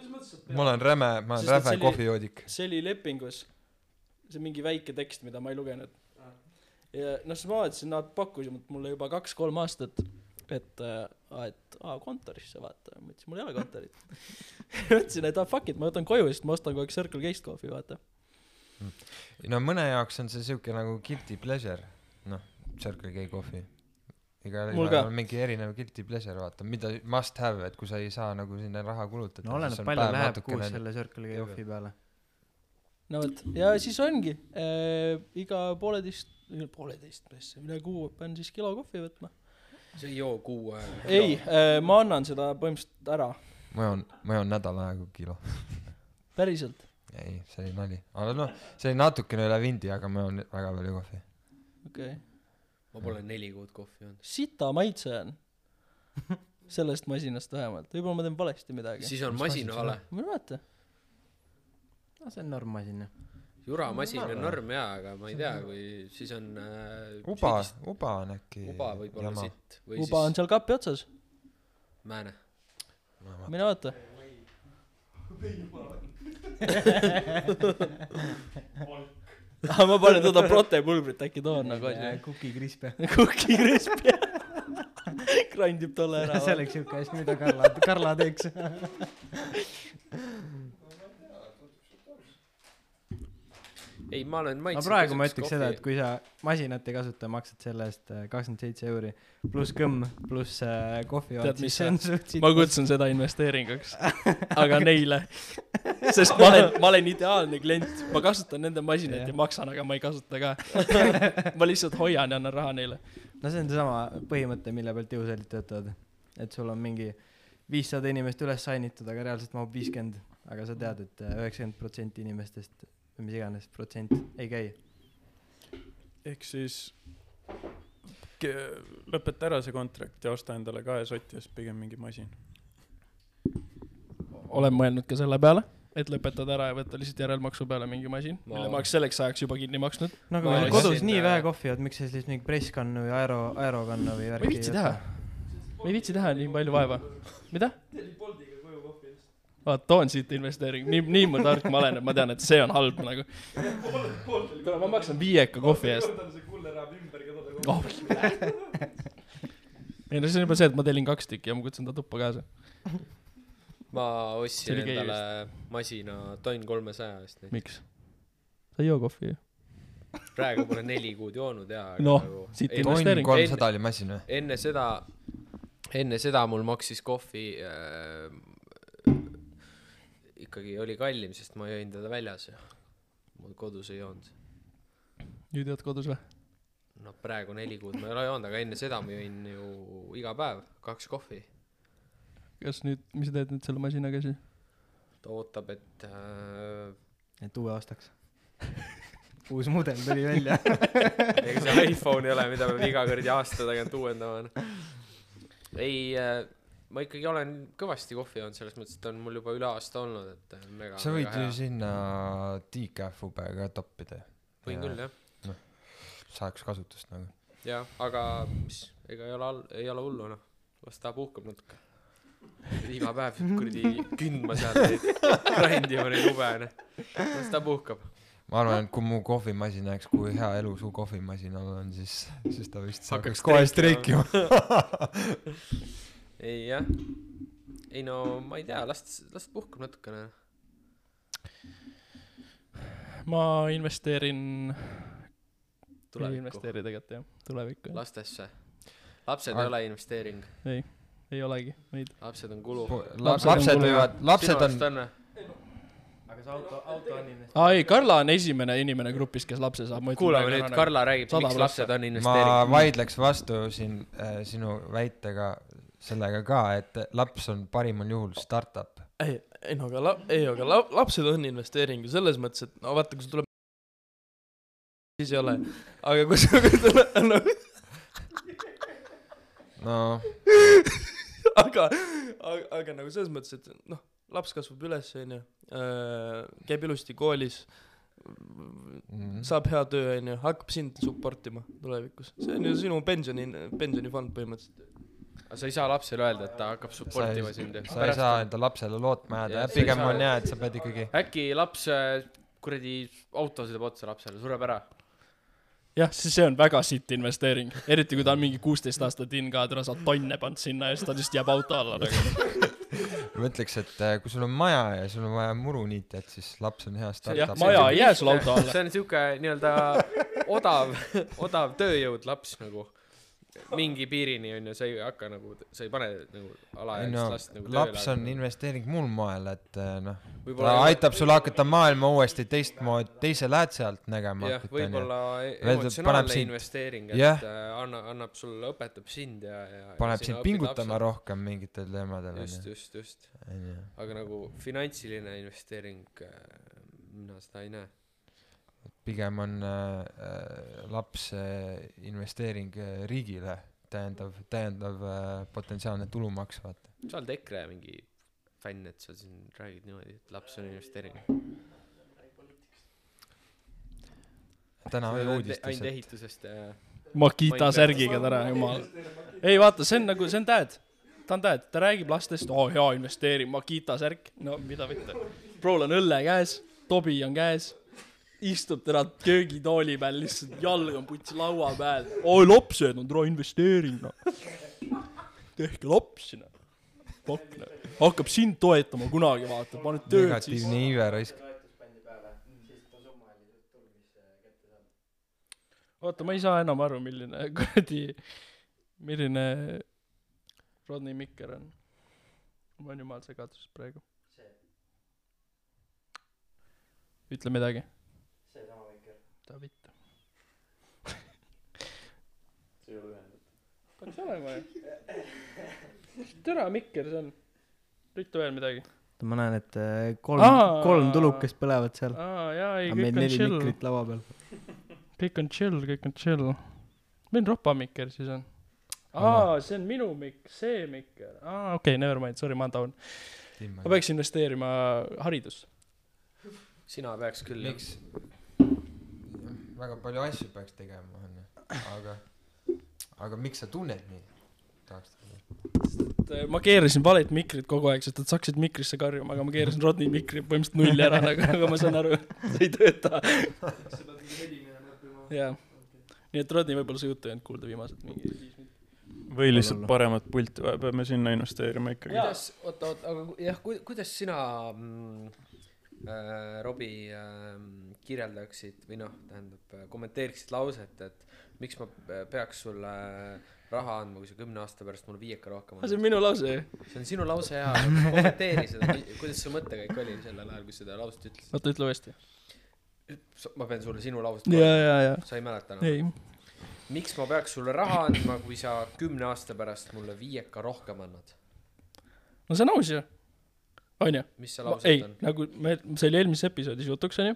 ma olen räme, ma olen räme see kohvijoodik. see oli lepingus, see on mingi väike tekst, mida ma ei lugenud. ja noh, siis ma vaatasin, nad pakkusid mulle juba kaks-kolm aastat, et äh,, et aa kontorisse vaata, ma ütlesin, mul ei ole kontorit. *laughs* mõtlesin, et ah fuck it, ma võtan koju, sest ma ostan kogu aeg Circle K-st kohvi, vaata. no mõne jaoks on see siuke nagu guilty pleasure, noh, Circle K kohvi. igal ka. on mingi erinev guilty pleasure, vaata, mida must have, et kui sa ei saa nagu sinna raha kulutada. no oleneb, palju läheb kuus selle Circle K kohvi peale. No vot, ja siis ongi äh, iga pooleteist, pooleteist, üle kuu pean siis kilo kohvi võtma. sa ei joo kuu aega. ei äh,, ma annan seda põhimõtteliselt ära, ma joon, ma joon nädal aega kilo. *laughs* päriselt, ei, see oli nali. aga noh, see oli natukene üle vindi, aga ma joon väga palju kohvi. okei okay.. ma pole neli kuud kohvi joonud. sita maitse on *laughs* sellest masinast vähemalt, võib-olla ma teen valesti midagi. siis on Mis masin masina see vale. ma ei mäleta. No see on normmasin ju. juramasin No, on no. norm jaa, aga ma ei tea, kui siis on äh, uba süüdist-, uba on äkki. uba võib olla sitt või uba on siis seal kapi otsas, määne. mine vaata. *laughs* aga ma panen teda protepulbrit, äkki too on nagu Crisp jah. Cookie Crisp jah. *laughs* grandib tolle ära. *laughs* see oleks siuke asi, mida Karla, Karla teeks. ei, ma olen aga maitsenud. praegu ma ütleks seda, et kui sa masinat ei kasuta, maksad selle eest äh, kakskümmend seitse euri pluss kõmm pluss äh, kohvi Tead, mis *laughs* see on ma. kutsun seda investeeringuks, *laughs* aga neile, sest ma olen, ma olen ideaalne klient, ma kasutan nende masinat Jah. ja maksan, aga ma ei kasuta ka. *laughs* ma lihtsalt hoian ja annan raha neile. no see on seesama põhimõte, mille pealt jõusäilid töötavad. et sul on mingi viissada inimest üles sainitud, aga reaalselt mahub viiskümmend, aga sa tead, et äh, üheksakümmend protsenti inimestest või mis iganes protsent ei käi. ehk siis lõpeta ära see kontrakt ja osta endale kahe soti eest pigem mingi masin. olen mõelnud ka selle peale, et lõpetada ära ja võtta lihtsalt järelmaksu peale mingi masin, Ma- mille ma oleks selleks ajaks juba kinni maksnud. no kui Ma meil oleks kodus nii äh, vähe kohvi on, miks sa siis mingi presskannu või aero, aerokannu või värki ei viitsi teha. ma ei viitsi teha nii palju vaeva. mida? Vaat too on siit investeering, nii, nii ma tark ma olen, et ma tean, et see on halb nagu. kuule, ma maksan viieka kohvi eest. oh, ei no see on juba see, et ma tellin kaks tükki ja ma kutsun ta tuppa kaasa. ma ostsin endale masina tonn kolmesaja eest miks? sa ei joo kohvi ju. praegu pole neli kuud joonud ja. Noh, siit enne, tonn Investeering. kolmsada oli masin või? enne seda, enne seda mul maksis kohvi äh, ikkagi oli kallim, sest ma jõin teda väljas ja mul kodus ei joonud. nüüd jood kodus või? no praegu neli kuud ma ei ole joonud, aga enne seda ma jõin ju iga päev kaks kohvi. kas nüüd, mis sa teed nüüd selle masinaga siis? ta ootab, et äh, et uue ostaks. *laughs* uus mudel tuli välja. *laughs* ega see iPhone ei ole, mida peab iga kuradi aasta tagant uuendama. ei äh,, ma ikkagi olen kõvasti kohvi joonud, selles mõttes, et on mul juba üle aasta olnud, et mega, sa võid ju sinna decaf ube ka toppida. võin küll jah, saaks kasutust nagu. jah, aga mis, ega ei ole all, ei ole hullu noh, las ta puhkab natuke. iga päev kuradi kündma seal grindima neid ube onju, las ta puhkab. ma arvan, et kui mu kohvimasin näeks, kui hea elu su kohvimasinal on, siis, siis ta vist hakkaks kohe streikima. *laughs* ei jah, ei no ma ei tea, las, las puhkab natukene. ma investeerin, ei tulevikku, investeeri tegelikult jah, tulevikku, lastesse. lapsed Aga- ei ole investeering, ei olegi neid. lapsed on kulu. Lapsed võivad, lapsed on, aga see auto, auto on investeering. aa ei, Karla on esimene inimene grupis, kes lapse saab. kuulame nüüd, Karla räägib, miks lapsed on ma investeering. vaidleks vastu siin äh, sinu väitega sellega ka, et laps on parimal juhul startup. ei, ei no aga la-, ei, aga la-, lapsed on investeering ju selles mõttes, et no vaata, kui sul tuleb *laughs* siis ei ole, aga kui sul tuleb, *laughs* no no *laughs* aga, aga, aga nagu selles mõttes, et noh, laps kasvab üles, onju, käib ilusti koolis, mm, saab hea töö, onju, hakkab sind support ima tulevikus. see on ju sinu pensioni, pensionifond põhimõtteliselt. Aga sa ei saa lapsele öelda, et ta hakkab support ima sind ju. sa ei saa enda lapsele lootma jääda, pigem on hea, et sa pead ikkagi äkki laps äh, kuradi auto sõidab otsa lapsele, sureb ära. jah, siis see on väga sitt investeering, eriti kui ta on mingi kuusteist aastat in ka, täna saad tonne pannud sinna ja siis ta lihtsalt jääb auto alla nagu. *laughs* ma ütleks, et äh, kui sul on maja ja sul on vaja muru niita, et siis laps on hea jah startup., maja ei jää sul auto alla. see on siuke nii-öelda odav, odav tööjõud laps nagu. Mingi piirini on ju, sa ei hakka nagu, sa ei pane nagu alaealist no last nagu laps on investeering muul moel, et äh, noh, ta aitab sul hakata maailma uuesti teistmoodi, teise lähtse alt nägema jah, onju. võib-olla emotsionaalne investeering, et Jah. äh, anna, annab sulle, õpetab sind ja, ja paneb sind pingutama lapsele. rohkem mingitel teemadel, just, onju. just, just, onju. aga nagu finantsiline investeering, mina seda ei näe. Pigem on äh, äh, laps äh, investeering äh, riigile, täiendav, täiendav äh, potentsiaalne tulumaks, vaata. sa oled EKRE mingi fänn, et sa siin räägid niimoodi, et laps on investeering. täna oli ainult uudistes, et ehitusest ja Makita särgiga täna, jumal. ei vaata, see on nagu, see on dad. ta on dad, ta räägib lastest, oo hea investeering, Makita särk, no mida võtta. Prol on õlle käes, Tobi on käes, istub täna köögitooli peal, lihtsalt jalg on putsi laua peal. oi lapsed on tore investeering, noh. tehke lapsi, noh. Pakk, noh. hakkab sind toetama kunagi, vaata, paned tööd siis. negatiivne iive raisk. oota, ma ei saa enam aru, milline kuradi, milline Rodney Mikker on. ma olen jumal segaduses praegu. ütle midagi. Ta vittu. peaks olema ju. tere, Mikker, see on. ütle veel midagi. ma näen, et äh, kolm Aa., kolm tulukest põlevad seal. aa jaa, ei aga meil kõik on neli chill, mikrit laua peal. kõik on chill, kõik on chill. meil Ropa mikker siis on aa see on minu mikk see mikker aa okei okay, never mind sorry ma olen down ma peaks investeerima haridusse sina peaks küll jah miks väga palju asju peaks tegema onju aga aga miks sa tunned nii tahaks teada? Et äh, ma keerasin valet mikrit kogu aeg sest et sa hakkasid mikrisse karjuma aga ma keerasin Rodni mikri põhimõtteliselt nulli ära nagu aga ma saan aru. *laughs* See ei tööta. Jaa. Nii et Rodni võib-olla su juttu ei olnud kuulda viimased mingi viis minutit. Või lihtsalt paremat pulti vaja, peame sinna investeerima ikkagi. kuidas oota oota aga jah ku- kuidas sina mm, Robbie äh, kirjeldaksid või noh tähendab äh, kommenteeriksid lauset et miks ma pe- peaks sulle raha andma kui sa kümne aasta pärast mulle viieka rohkem aga see annad? on minu lause ju see on sinu lause ja kommenteeri seda kuidas su mõttekäik oli sellel ajal kui seda lauset ütlesid. Oota ütle uuesti. Ma pean sulle sinu lauset sa ei mäleta enam. Miks ma peaks sulle raha andma kui sa kümne aasta pärast mulle viieka rohkem annad? No see on aus ju onju. Mis see lause ei on, nagu me, see oli eelmises episoodis jutuks onju,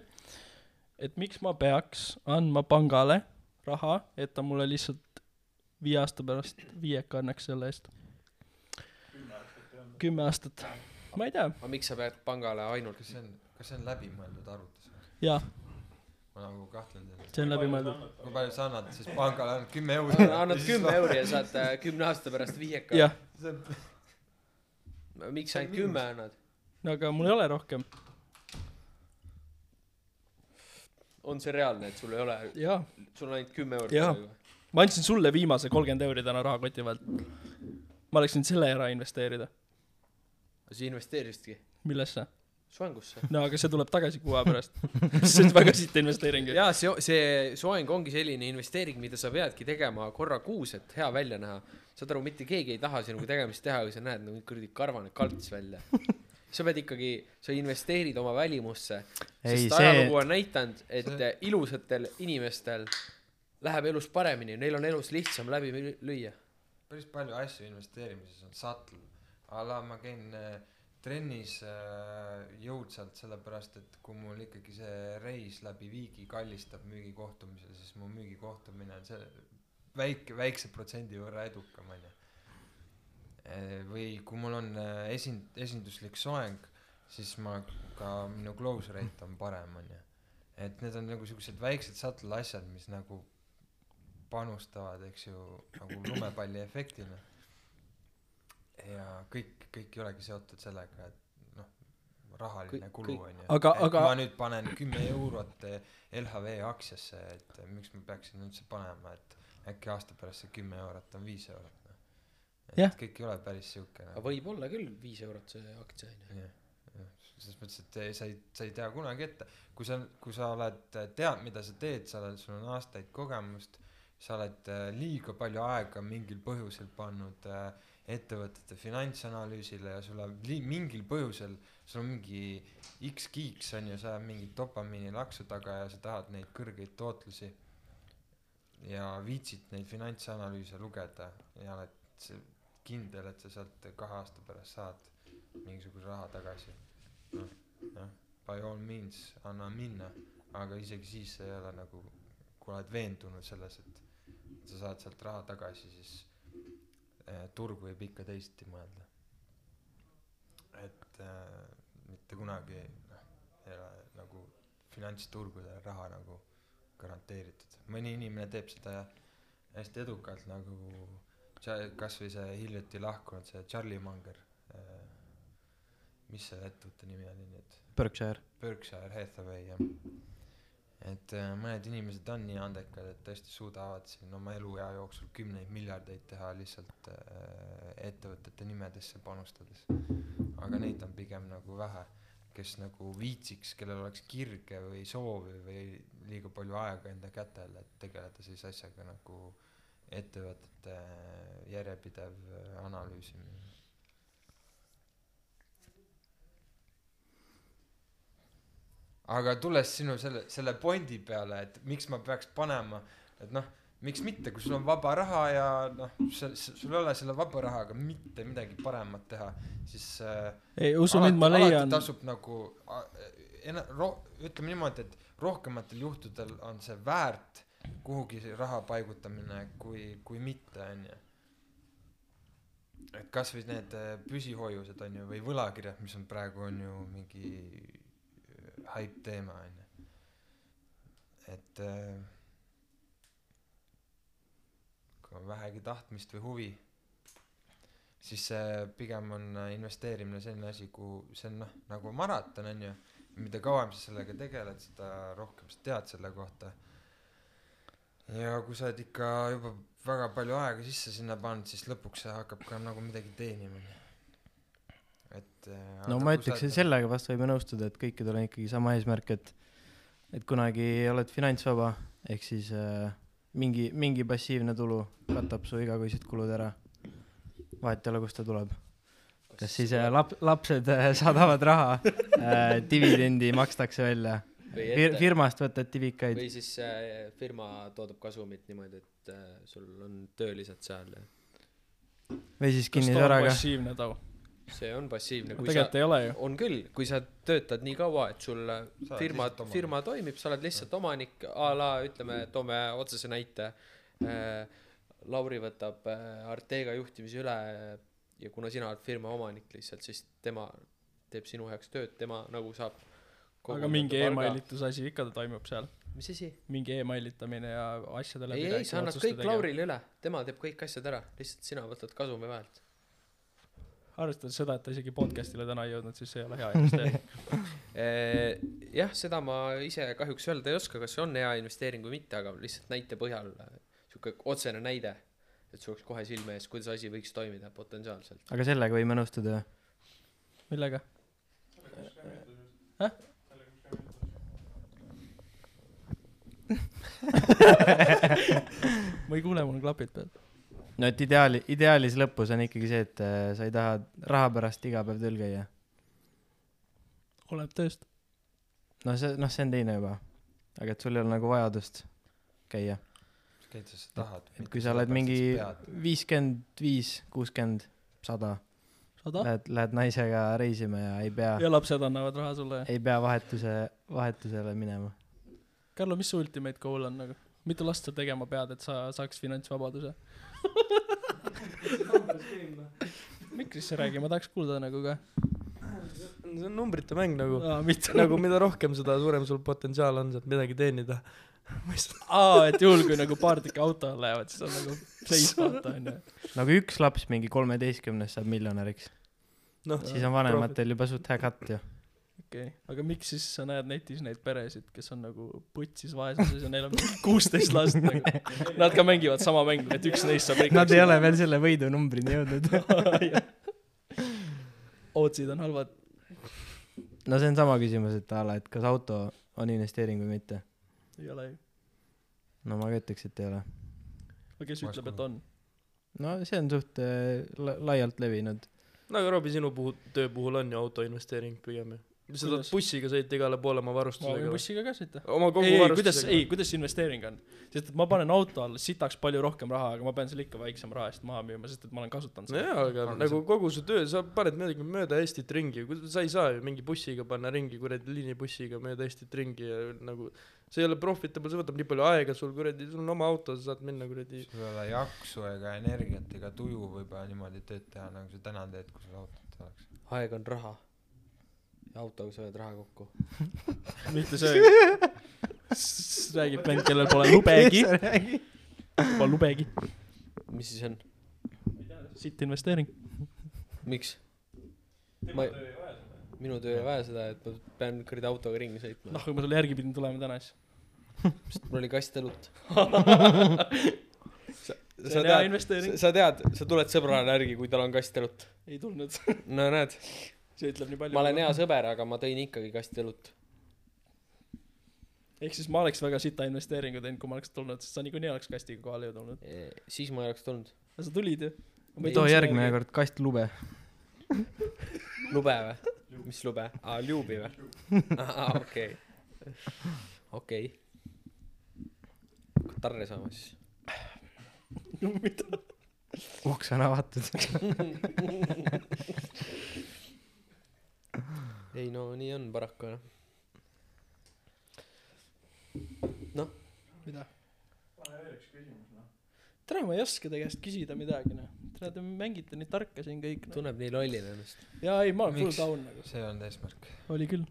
et miks ma peaks andma pangale raha, et ta mulle lihtsalt viie aasta pärast viieka annaks selle eest. kümme aastat, ma ei tea, aga miks sa pead pangale ainult kas see on kas see on läbimõeldud arvutus? Jaa, ma nagu kahtlen selles see on läbimõeldud. kui palju sa annad siis pangale? Ainult kümme euri. Annad kümme euri ja saad äh, kümne aasta pärast viieka. Jah, miks sa ainult kümme annad no aga mul ei ole rohkem. on see reaalne et sul ei ole sul on ainult kümme eurot praegu? ma andsin sulle viimase kolmkümmend euri täna rahakoti pealt. ma oleks võinud selle ära investeerida. sa investeerisidki millesse? soengusse no aga see tuleb tagasi kuu aja pärast. *laughs* see on väga sitt investeering jaa see see soeng ongi selline investeering mida sa peadki tegema korra kuus et hea välja näha saad aru mitte keegi ei taha sinuga tegemist teha kui sa näed nagu kuradi karvane kalts välja *laughs* sa pead ikkagi sa investeerid oma välimusse. Sest see- ajalugu on näidanud et see- ilusatel inimestel läheb elus paremini neil on elus lihtsam läbi lü- lüüa. Päris palju asju investeerimises on sattel a la ma käin äh, trennis äh, jõudsalt sellepärast et kui mul ikkagi see reis läbi viigi kallistab müügikohtumisel siis mu müügikohtumine on see väike väikse protsendi võrra edukam onju või kui mul on äh, esin- esinduslik soeng siis ma ka minu close rate on parem onju et need on nagu siuksed väiksed subtle asjad mis nagu panustavad eks ju nagu lumepalli efektina ja kõik kõik ei olegi seotud sellega et noh rahaline kulu onju Aga- et aga- ma nüüd panen kümme eurot eh, LHV aktsiasse et eh, miks ma peaksin üldse panema et äkki aasta pärast see kümme eurot on viis eurot et Jah. kõik ei ole päris siuke aga võib olla küll viis eurot see aktsia onju jah jah. Selles mõttes et sa ei sa ei tea kunagi ette. Kui sa kui sa oled tead mida sa teed sa oled sul on aastaid kogemust sa oled eh, liiga palju aega mingil põhjusel pannud eh, ettevõtete finantsanalüüsile ja sul on li- mingil põhjusel sul on mingi X kiiks on ju sa ajad mingit dopamiini laksu taga ja sa tahad neid kõrgeid tootlusi ja viitsid neid finantsanalüüse lugeda ja oled see kindel et sa sealt kahe aasta pärast saad mingisuguse raha tagasi. Noh jah by all means anna minna aga isegi siis ei ole nagu kui oled veendunud selles et sa saad sealt raha tagasi siis eh, turg võib ikka teisiti mõelda. Et eh, mitte kunagi noh ei ole nagu finantsturgudel raha nagu garanteeritud. Mõni inimene teeb seda hästi edukalt nagu kasvõi see hiljuti lahkunud see Charlie Munger eh, mis selle ettevõtte nimi oli nüüd? Berkshire. Berkshire Hathaway jah. Et äh, mõned inimesed on nii andekad et tõesti suudavad siin oma eluea jooksul kümneid miljardeid teha lihtsalt äh, ettevõtete nimedesse panustades. Aga neid on pigem nagu vähe kes nagu viitsiks kellel oleks kirge või soovi või liiga palju aega enda kätel et tegeleda sellise asjaga nagu ettevõtete järjepidev äh, analüüsimine. Aga tulles sinu selle selle pointi peale et miks ma peaks panema et noh miks mitte kui sul on vaba raha ja noh sul ei ole selle vaba rahaga mitte midagi paremat teha siis äh, ei usu mind, ma leian, tasub nagu ro- ütleme niimoodi et rohkematel juhtudel on see väärt kuhugi raha paigutamine kui kui mitte onju. Et kasvõi need äh, püsihoiused onju või võlakirjad mis on praegu on ju mingi äh, hype teema onju. Et äh, kui on vähegi tahtmist või huvi siis see pigem on äh, investeerimine selline asi kuhu see on noh nagu maraton onju. Mida kauem sa sellega tegeled seda rohkem sa tead selle kohta ja kui sa oled ikka juba väga palju aega sisse sinna pannud siis lõpuks see hakkab ka nagu midagi teenima et äh, no ma ütleks, oled- sellega vast võime nõustuda, et kõikidel on ikkagi sama eesmärk, et et kunagi oled finantsvaba, ehk siis äh, mingi, mingi passiivne tulu katab su igakuised kulud ära. vahet ei ole, kust ta tuleb. kas siis äh, lap-, lapsed äh, saadavad raha äh,, dividendi makstakse välja, Fir-, firmast võtad divikaid. või siis äh, firma toodab kasumit niimoodi, et äh, sul on töölised seal ja või siis kinnisvaraga. passiivne tau? see on passiivne, kui tegelikult sa ei ole ju. on küll, kui sa töötad nii kaua, et sul Sa firma firma toimib, sa oled lihtsalt omanik a la ütleme, toome otsese näite äh,. Lauri võtab äh, Artega juhtimise üle ja kuna sina oled firma omanik lihtsalt, siis tema teeb sinu heaks tööd, tema nagu saab aga mingi emailituse asi ikka toimub seal. mis asi? mingi emailitamine ja asjade ei, ei, sa annad kõik. Laurile üle, tema teeb kõik asjad ära, lihtsalt sina võtad kasumi vahelt. arvestades seda, et ta isegi podcast'ile täna ei jõudnud, siis see ei ole hea investeering. *laughs* *laughs* Eh, jah, seda ma ise kahjuks öelda ei oska, kas see on hea investeering või mitte, aga lihtsalt näite põhjal äh, sihuke otsene näide, et sul oleks kohe silme ees, kuidas asi võiks toimida potentsiaalselt. aga sellega võime nõustuda, jah? millega? Ma ei kuule, mul on klapid peal. no et ideaali, ideaalis lõpus on ikkagi see, et äh, sa ei taha raha pärast iga päev tööl käia. oleneb tööst. no see, noh, see on teine juba. aga et sul ei ole nagu vajadust käia. käid sa seda tahad et kui sa oled mingi viiskümmend viis, kuuskümmend, sada, sada? lähed, lähed naisega reisima ja ei pea, ja lapsed annavad raha sulle. ei pea vahetuse, vahetusele minema. Karlo, mis su ultimate goal on nagu? mitu last sa tegema pead, et sa saaks finantsvabaduse? mikrisse räägi, ma tahaks kuulda nagu ka. see on numbrite mäng nagu, mitte nagu mida rohkem, seda suurem sul potentsiaal on sealt midagi teenida. aa, et juhul, kui nagu paar tükki auto all lähevad, siis on nagu seis *laughs* vaata onju. nagu üks laps mingi kolmeteistkümnest saab miljonäriks, noh, siis on vanematel juba suht hea katt ju. Okei okay., aga miks siis sa näed netis neid peresid, kes on nagu putsis vaesuses ja neil on kuusteist last nagu. Nad ka mängivad sama mängu, et üks neist saab Nad ei ole veel selle võidunumbrini jõudnud. *laughs* Ootsid on halvad. no see on sama küsimus, et a la, et kas auto on investeering või mitte. ei ole ju. no ma ka ütleks, et ei ole. aga kes ütleb, et on? no see on suht äh, la- laialt levinud. no aga Robbie, sinu puhul, töö puhul on ju autoinvesteering pigem ju. Sa tahad bussiga sõita igale poole oma ma võin varustusega või? bussiga ka sõita. oma kogu ei, ei, kuidas, varustusega ei,? kuidas see investeering on? sest et ma panen auto alla sitaks palju rohkem raha, aga ma pean selle ikka väiksema raha eest maha müüma, sest et ma olen kasutanud seda. jaa, aga Aga nagu kogu su töö, sa paned midagi mööda Eestit ringi, sa ei saa ju mingi bussiga panna ringi kuradi liinibussiga mööda Eestit ringi ja nagu see ei ole profitable, see võtab nii palju aega sul kuradi, sul on oma auto, sa saad minna kuradi sul ei ole jaksu ega energiat ega tuju võib-olla niimoodi tööd teha nagu sa täna teed kui sul autot oleks aeg on raha. Autoga hoiad raha kokku. *laughs* mitte see. räägib vend, kellel pole lubegi. Pole lubegi. mis siis on? sitt investeering. miks? ma ei, minu töö ei vaja seda, et ma pean kuradi autoga ringi sõitma noh, kui ma sulle järgi pidin tulema täna, siis. sest mul oli kast õlut. *laughs* sa sa tead, sa tead, sa tuled sõbrale järgi, kui tal on kast õlut. ei tulnud. no näed, see ütleb nii palju. ma olen hea. sõber, aga ma tõin ikkagi kasti õlut. ehk siis ma oleks väga sita investeeringu teinud, kui ma oleks tulnud, sest sa niikuinii oleks kastiga kohale ju tulnud. siis ma ei oleks tulnud. aga sa tulid ju. too järgmine. kord kast lube. *laughs* lube või? mis lube? aa, ljuubi või? *laughs* aa, okei. okei. Katarre saama siis. *laughs* mida? uks on avatud. Ei no nii on paraku jah. mida? tere, ma ei oska teie käest küsida midagi, noh. tere, te mängite nii tarka siin kõik, noh. tunneb nii lollina ennast. jaa, ei, ma olen full down nagu. see on eesmärk. oli küll.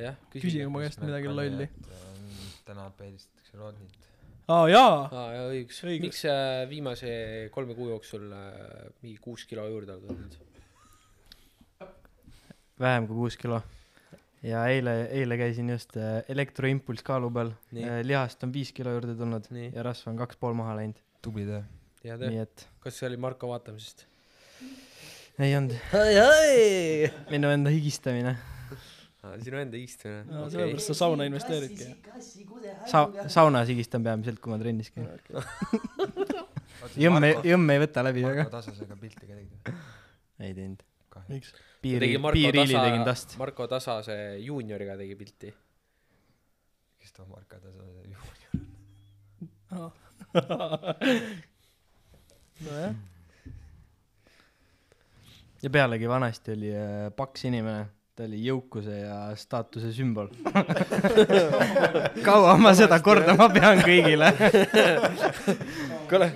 jah, küsige mu käest midagi lolli. täna peedistatakse Rodnit. aa, jaa. aa jaa õigus, Õigus. miks äh, viimase kolme kuu jooksul äh, mingi kuus kilo juurde oled võtnud vähem kui kuus kilo. ja eile, eile käisin just äh, elektroimpulss kaalu peal. nii lihast on viis kilo juurde tulnud Nii. ja rasva on kaks pool maha läinud. tubli töö. hea nii töö et kas see oli Marko vaatamisest ei olnud ai ai minu enda higistamine. sinu enda istumine jaa, okei sellepärast sa sauna investeeridki. Sa-, saunas higistan peamiselt, kui ma trennis käin. jõmm, jõmm ei võta läbi väga Marko. Tasasega pilti ka tegid ei teinud. miks? piiri tegi, Marko piiriili tegin Tasa tast. Marko Tasase juunioriga tegi pilti kes too Marko Tasa juhul. *laughs* *laughs* nojah, ja pealegi vanasti oli äh, paks inimene, ta oli jõukuse ja staatuse sümbol. *laughs* kaua ma seda kordama pean kõigile? kuule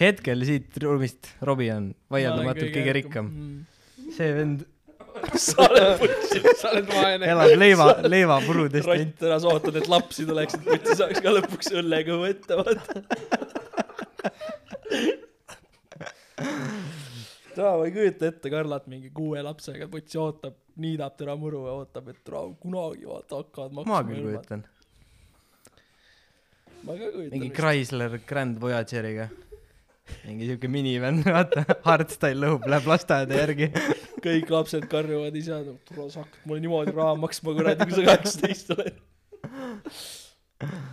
hetkel siit ruumist Robbie on vaieldamatult kõige rikkam. See vend *laughs* sa oled putsi, sa oled vaene elab leiva, leivapurudest rott ära, sa ootad, et lapsi tuleks, et putsi saaks ka lõpuks õllekõhu ette, vaata. taa, ma ei kujuta ette Karlat mingi kuue lapsega, putsi ootab, niidab teda muru ja ootab, et tule kunagi vaata hakkavad maksma. ma küll. kujutan. ma ka kujutan. mingi Chrysler Grand Voyageriga. Mingi siuke minivan, *laughs* vaata, hardstyle lõhub, läheb lasteaeda järgi. *laughs* kõik lapsed karjuvad ise, tule sa hakkad mulle niimoodi raha maksma kuradi, kui sa kaheksateist oled.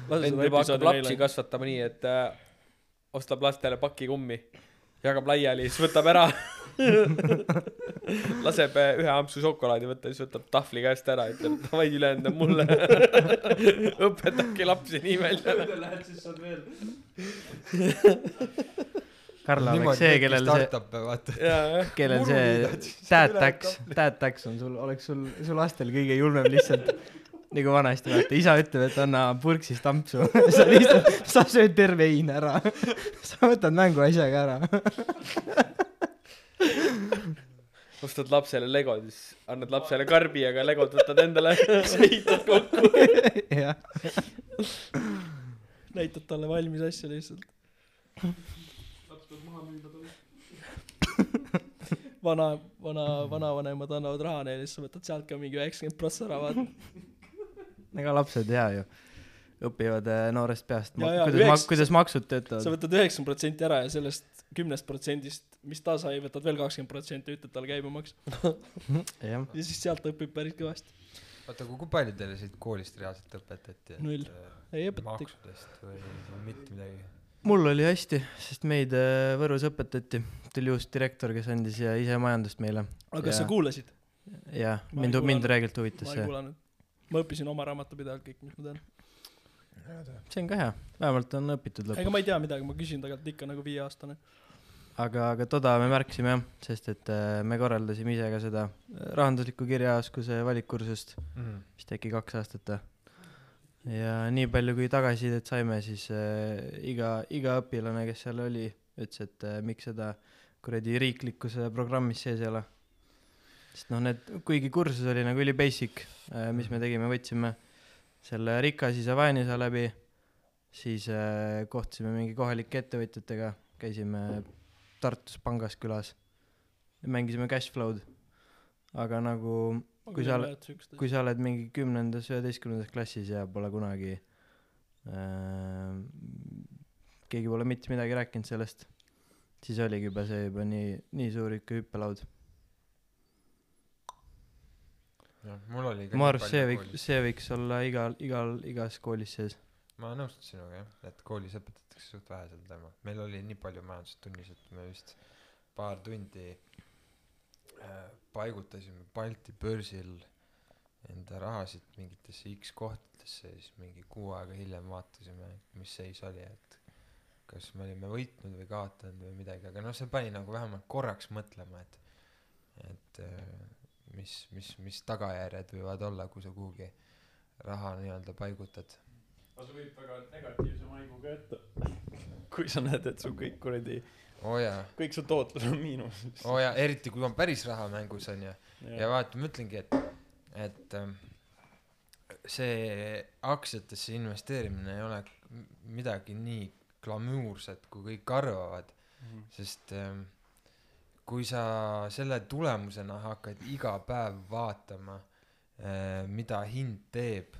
vend juba hakkab lapsi kasvatama nii et äh, ostab lastele paki kummi jagab laiali siis võtab ära. *laughs* Laseb äh, ühe ampsu šokolaadi võtta siis võtab tahvli käest ära ütleb davai ülejäänud on mulle. Õpetabki lapsi nii välja Karla oleks see, kellel see, *laughs* kellel see dad tax, dad tax on sul, oleks sul, su lastel kõige julmem lihtsalt nagu vanasti vaata, isa ütleb, et anna purksist ampsu, *laughs* sa lihtsalt, sa sööd terve heina ära. *laughs* sa võtad mänguasja ka ära. ostad lapsele legod siis annad lapsele karbi aga legod võtad endale ehitad kokku. Näitad talle valmis asja lihtsalt. *laughs* vana, vana, vanavanemad annavad raha neile, siis sa võtad sealt ka mingi üheksakümmend prossa ära, vaata. *laughs* ega lapsed hea ju, õpivad äh, noorest peast, Ja, ja, kuidas ma- üheks-, kuidas maksud sa töötavad. võtad üheksakümmend protsenti ära ja sellest kümnest protsendist, mis ta sai, võtad veel kakskümmend protsenti, ütled talle käibemaks. *laughs* ja siis sealt õpib päris kõvasti. oota, aga kui palju teile siit koolist reaalselt õpetati? Null. ei õpetagi. maksudest või mitte midagi? Mul oli hästi, sest meid äh, Võrus õpetati, tuli uus direktor, kes andis ja ise majandust meile aga kas Ja. sa kuulasid? ja Ma ei mind, mind räägilt huvitas ma ei see. kuulanud. ma õppisin oma raamatupidajalt kõik, mis ma tean. see on ka hea, vähemalt on õpitud ega lõpuks. ma ei tea midagi, ma küsin tegelikult ikka nagu viieaastane. aga, aga toda me märkasime jah, sest et äh, me korraldasime ise ka seda äh, rahandusliku kirjaoskuse valikkursust vist äkki kaks aastat või. Ja nii palju, kui tagasisidet saime, siis äh, iga, iga õpilane, kes seal oli, ütles, et äh, miks seda kuradi riiklikkuse programmis sees ei ole. sest noh, need, kuigi kursus oli nagu üli basic äh,, mis me tegime, võtsime selle vaene isa läbi, siis äh, kohtusime mingi kohalike ettevõtjatega, käisime Tartus pangas külas, mängisime cash flow'd, aga nagu Kui sa oled- kui sa oled mingi kümnendas, üheteistkümnendas klassis ja pole kunagi äh,, keegi pole mitte midagi rääkinud sellest, siis oligi juba see juba nii, nii suur ikka hüppelaud. jah, mul oli ka ma arvan, see võiks, see võiks olla igal, igal, igas koolis sees. ma nõustun sinuga jah, et koolis õpetatakse suht vähe sel teemal. meil oli nii palju majandust tunnis, et me vist paar tundi äh, paigutasime Balti börsil enda rahasid mingitesse X kohtadesse ja siis mingi kuu aega hiljem vaatasime, mis seis oli, et kas me olime võitnud või kaotanud või midagi, aga noh, see pani nagu vähemalt korraks mõtlema, et et äh, mis, mis, mis tagajärjed võivad olla, kui sa kuhugi raha nii-öelda paigutad aga see võib väga negatiivse maiguga ette. *laughs* kui sa näed, et su kõik kuradi, oh, jaa, kõik su tootlus on miinuses. oo oh, jaa, eriti kui on päris raha mängus onju. ja vaata, ma ütlengi, et, et ähm, see aktsiatesse investeerimine ei ole midagi nii glamuurset, kui kõik arvavad, sest ähm, kui sa selle tulemusena hakkad iga päev vaatama äh,, mida hind teeb,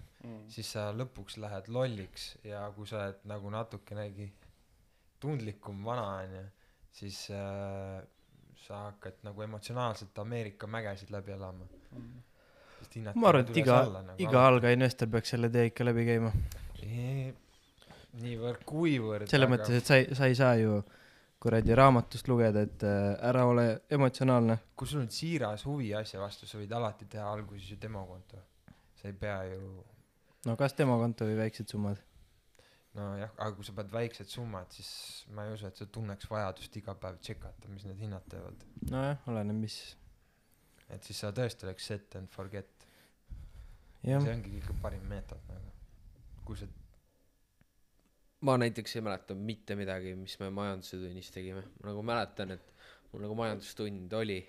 siis sa lõpuks lähed lolliks ja kui sa oled nagu natukenegi tundlikum vana onju, siis äh, sa hakkad nagu emotsionaalselt Ameerika mägesid läbi elama. hinnad ma arvan, et iga nagu iga algaja investor peaks selle tee ikka läbi käima. Ei, niivõrd-kuivõrd selles mõttes, et sa ei, sa ei saa ju kuradi raamatust lugeda, et äh, ära ole emotsionaalne. kui sul on siiras huvi asja vastu, sa võid alati teha alguses ju demokonto. sa ei pea ju, no kas demokonto või väiksed summad? nojah, aga kui sa paned väiksed summad, siis ma ei usu, et sa tunneks vajadust iga päev tšekata, mis need hinnad teevad. nojah, oleneb, mis. et siis sa tõesti oleks set and forget. see, ongi kõige parim meetod nagu. kui sa, ma näiteks ei mäleta mitte midagi, mis me majanduse tunnis tegime, ma nagu mäletan, et mul nagu majandustund oli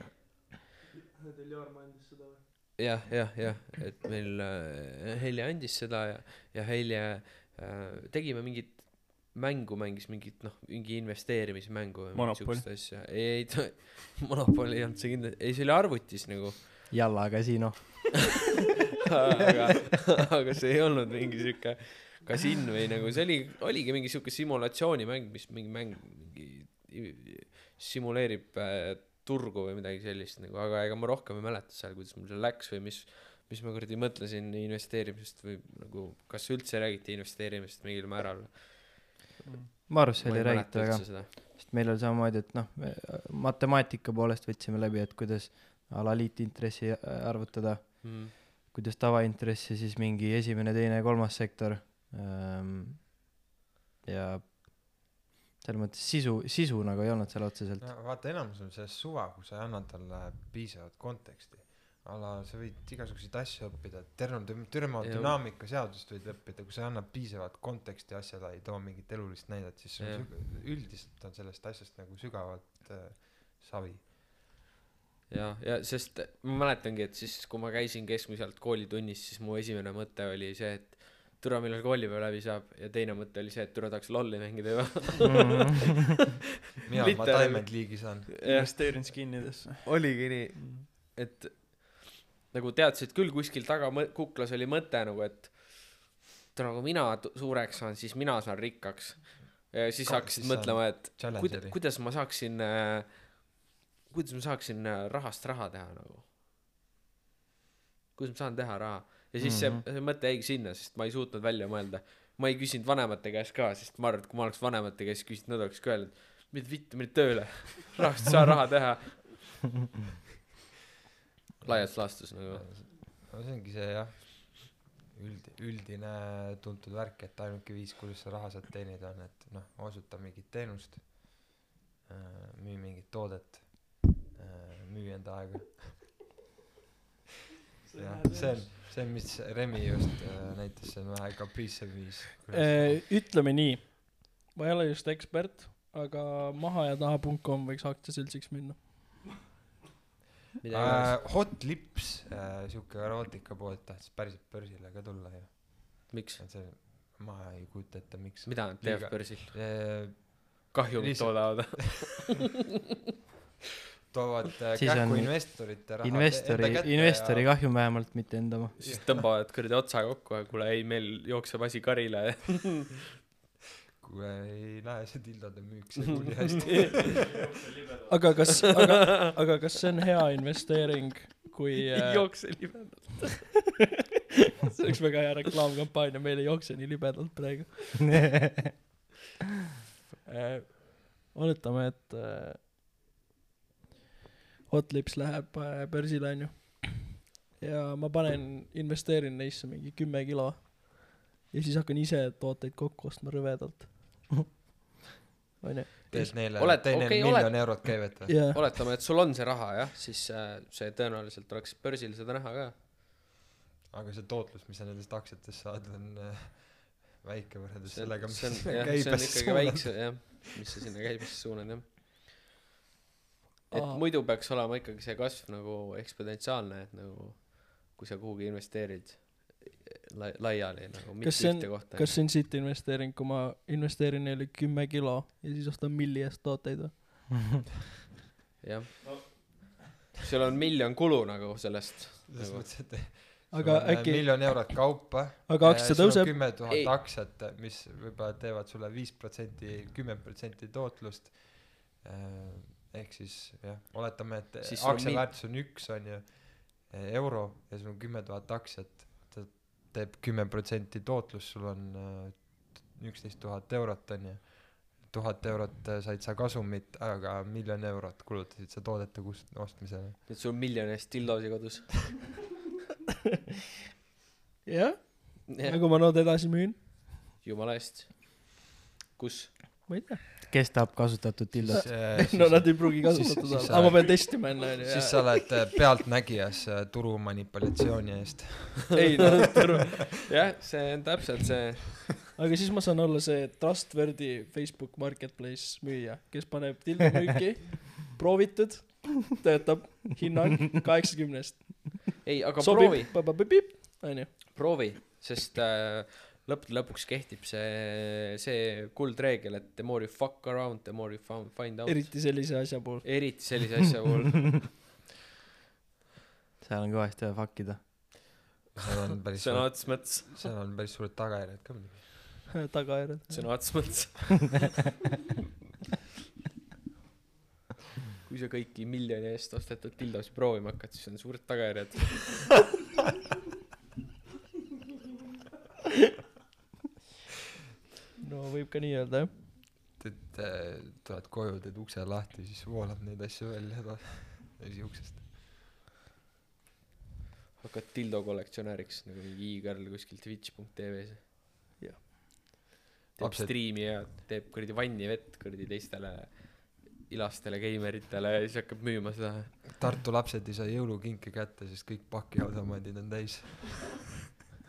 Teil Jaarma andis seda või? jah, jah, jah, et meil äh, Helje andis seda ja, ja Helje äh, tegime mingit mängu, mängis mingit noh, mingi investeerimismängu või mingit siukest asja, ei, ei *laughs* ta, Monopol ei olnud see kindlasti, ei see oli arvutis nagu, Jalla kasiino. *laughs* aga, aga see ei olnud mingi siuke kasiin või nagu see oli, oligi mingi siuke simulatsioonimäng, mis mingi mäng, mingi simuleerib äh, turgu või midagi sellist nagu, aga ega ma rohkem ei mäleta seal, kuidas mul seal läks või mis, mis ma kuradi mõtlesin investeerimisest või nagu, kas üldse räägiti investeerimisest mingil määral. Marusel ei räägita väga, seda. sest meil oli samamoodi, et noh, matemaatika poolest võtsime läbi, et kuidas a la liitintressi äh, arvutada, Mm. kuidas tavaintressi siis mingi esimene, teine, kolmas sektor ähm,. ja selles mõttes sisu, sisu nagu ei olnud seal otseselt. no vaata, enamus on sellest suva, kui sa ei anna talle piisavat konteksti. A la sa võid igasuguseid asju õppida, termo-, termodünaamika seadust võid õppida, kui sa ei anna piisavat konteksti asjale, ei too mingit elulist näidet, siis süg- üldiselt on sellest asjast nagu sügavalt äh, savi. ja, ja sest ma mäletangi, et siis, kui ma käisin keskmiselt koolitunnis, siis mu esimene mõte oli see, et türa, millal koolipäev läbi saab ja teine mõte oli see, et türa tahaks lolli mängida juba. *laughs* mina, ma. Diamond League'i saan. investeerin skin'idesse. oligi nii, et nagu teadsid küll kuskil taga mõ- kuklas oli mõte nagu, et kui mina suureks saan, siis mina saan rikkaks. ja siis Ka- hakkasid siis mõtlema, et kuida- Challengeri. kuidas ma saaksin äh,, kuidas ma saaksin äh, rahast raha teha nagu. kuidas ma saan teha raha ja siis mm -hmm. see, see mõte jäigi sinna, sest ma ei suutnud välja mõelda. ma ei küsinud vanemate käest ka, sest ma arvan, et kui ma oleks vanemate käest küsinud, nad oleks ka öelnud, mida vittu, mine tööle, rahast ei saa raha teha. *laughs* laias laastus nagu. no see ongi see jah, üld-, üldine tuntud värk, et ainuke viis, kuidas sa raha saad teenida, on, et noh, osuta mingit teenust, müü mingit toodet, müü enda aega. jah, see on, see on, mis Remi just äh, näitas, see on vähe kapriisev viis. ütleme nii, ma ei ole just ekspert, aga maha ja taha.com võiks aktsiaseltsiks minna. Äh, Hot Lips äh,, siuke erootika poolt tahtis päriselt börsile ka tulla ju, miks? et see, ma ei kujuta ette, miks. mida nad teevad börsil? äh, kahjumit Lihtsalt- toodavad? *laughs* toovad äh, kähku on investorite raha investori, investori kahjum vähemalt, mitte enda oma. siis tõmbavad kuradi otsa kokku ja kuule ei, meil jookseb asi karile. *laughs* kui ei lähe see tildode müük see tuli *laughs* hästi aga kas, aga, aga kas see on hea investeering, kui ei äh, jookse libedalt. *laughs* see oleks väga hea reklaamkampaania, meil ei jookse nii libedalt praegu. *laughs* äh, oletame, et äh, Hotlips läheb äh, börsile, onju. ja ma panen, investeerin neisse mingi kümme kilo. ja siis hakkan ise tooteid kokku ostma rõvedalt. onju. teed neile teed neile okei, miljon oled- eurot käivet või ja, oletame, et sul on see raha jah, siis äh, see tõenäoliselt oleks börsil seda näha ka. aga see tootlus mis sa nendest aktsiatest saad on äh, väike võrreldes sellega, mis sa on käibesse ikkagi suunad. väikse jah mis sa sinna käibesse suunad jah et Aa. muidu peaks olema ikkagi see kasv nagu eksponentsiaalne et nagu kui sa kuhugi investeerid lai- laiali nagu kas mitte see on ühte, kohta kas see on siit investeering, kui ma investeerin neile kümme kilo ja siis ostan milli eest tooteid või? *laughs* jah sul on miljon kulu nagu sellest selles nagu. mõttes, et aga äh, äkki, miljon eurot kaupa. aga aktsia tõuseb, kümme tuhat aktsiat, mis võib-olla teevad sulle viis protsenti, kümme protsenti tootlust. ehk siis jah, oletame, et aktsia väärtus on üks, on ju, euro ja sul on kümme tuhat aktsiat, teeb kümme protsenti tootlust, sul on äh, üksteist tuhat eurot, on ju. tuhat eurot äh, said sa kasumit, aga miljon eurot kulutasid sa toodete kust-, ostmisele. et sul on miljon eest dildosi kodus *laughs* jah, jah nagu ma nad edasi müün, jumala eest kus ma ei tea. Kes tahab kasutatud tildot? *laughs* no nad ei pruugi saada, sa- aga ma pean testima enne onju siis sa oled äh, pealtnägijas äh, turu manipulatsiooni eest. *laughs* ei no turu- *laughs* jah see on täpselt see. Aga siis ma saan olla see trustworthy Facebook marketplace müüja, kes paneb tildi müüki, proovitud, töötab, hinnang kaheksakümnest. ei aga sobib. proovi, onju. proovi sest äh, lõppude lõpuks kehtib see see kuldreegel et the more you fuck around the more you found, find out eriti sellise asja puhul. eriti sellise asja puhul *laughs* seal on kõvasti vaja fuck ida. seal on päris sõna otseses mõttes seal on päris suured tagajärjed ka muidugi. *laughs* tagajärjed. sõna otseses mõttes *laughs* kui sa kõiki miljoni eest ostetud dildosid proovima hakkad siis on suured tagajärjed no võib ka nii öelda jah. et äh, tuled koju, teed ukse lahti, siis voolab neid asju välja ta- esi *laughs* uksest. hakkad dildo kollektsionääriks nagu mingi i-girl kuskil twitch.tv-s Jah. teeb Lapsed- striimi ja teeb kuradi vannivett kuradi teistele ilastele geimeritele ja siis hakkab müüma seda Tartu lapsed ei saa jõulukinke kätte, sest kõik pakiautomaadid on täis.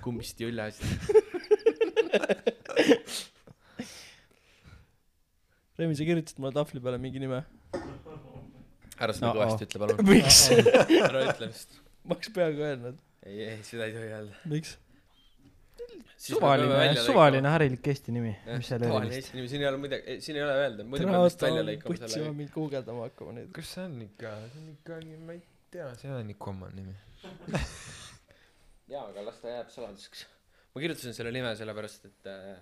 kummist ja ülesid *laughs* Remi, sa kirjutasid mulle tahvli peale mingi nime. ära seda No, kõvasti oh. ütle palun *laughs* miks? ära ütle vist ma oleks peaaegu öelnud. ei ei seda ei tohi öelda miks? Suvaline välja, suvaline harilik Eesti nimi, Jah, mis seal tavaline erilist. eesti nimi siin ei ole midagi siin ei ole öelda muidu peab vist välja on lõikama selle mind guugeldama hakkama nüüd. kas see on ikka, see on ikka, ma ei tea, see on ikka oma nimi. *laughs* jaa aga las ta jääb saladuseks ma kirjutasin selle nime sellepärast et äh,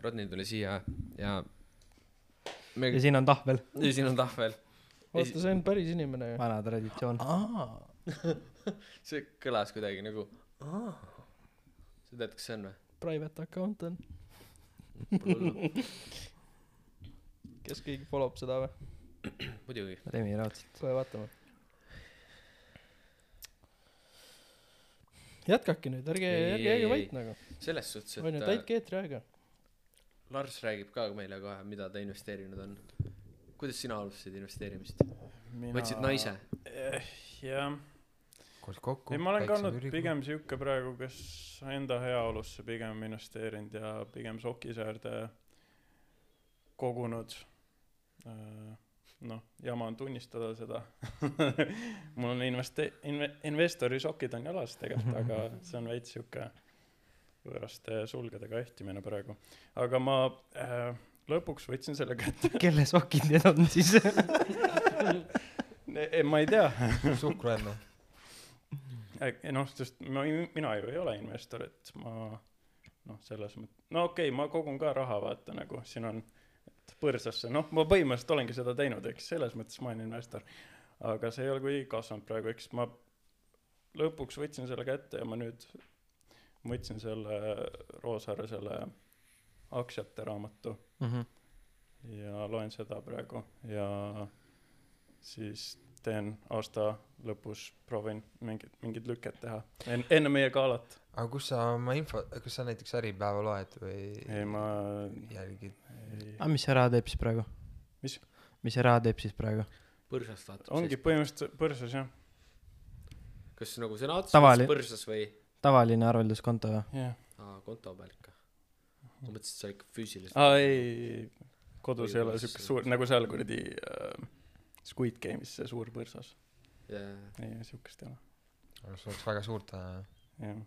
Rodney tuli siia ja me ja siin on tahvel, ja siin on tahvel oota, see on päris inimene ju. vana traditsioon. *laughs* see kõlas kuidagi nagu sa tead kes see on või Private account on. *laughs* Kes keegi follow b seda või? *clears throat* muidugi Remi raudselt. kohe vaatame. jätkake nüüd, ärge, Ei, ärge jääge ei. vait nagu. selles suhtes on ju, et täitke eetriaega. Lars räägib ka meile kohe mida ta investeerinud on kuidas sina alustasid investeerimist võtsid naise jah, koos kokku. ei ma olen ka olnud pigem siuke praegu, kes enda heaolusse pigem investeerinud ja pigem sokisäärde kogunud. noh, jama on tunnistada seda. *laughs* mul on investe-, inve-, investori sokid on jalas tegelikult, aga see on veits siuke võõraste sulgedega ehtimine praegu. aga ma äh, lõpuks võtsin selle kätte. *laughs* kelle sokid need on siis? ma ei tea, suhkruemme. äkki noh, sest ma, mina ju ei ole investor, et ma noh, selles mõttes, no okei okay,, ma kogun ka raha, vaata nagu siin on et põrsasse, noh, ma põhimõtteliselt olengi seda teinud, eks selles mõttes ma olen investor. aga see ei ole kuigi kasvanud praegu, eks ma lõpuks võtsin selle kätte ja ma nüüd, ma võtsin selle Roosaare selle aktsiate raamatu Mhm. ja loen seda praegu ja siis teen aasta lõpus, proovin mingit, mingit lüket teha en, enne meie galat. aga kus sa oma info, kas sa näiteks Äripäeva loed või ei, ma jälgid? aga mis see raha teeb siis praegu? Mis? mis see raha teeb siis praegu? põrsast vaatab ongi põhimõtteliselt põrsas jah. kas nagu sõna otseses Tavaline- mõttes põrsas või tavaline arvelduskonto või? jah. aa, konto peal ikka. ma mõtlesin, et sa ikka füüsiliselt. aa ei, ei, kodus ei ole siukest suur, nagu seal kuradi äh, Squid Game'is see suur põrsas. jaa, ei, siukest ei ole. aga sul oleks väga suurt vaja. jah.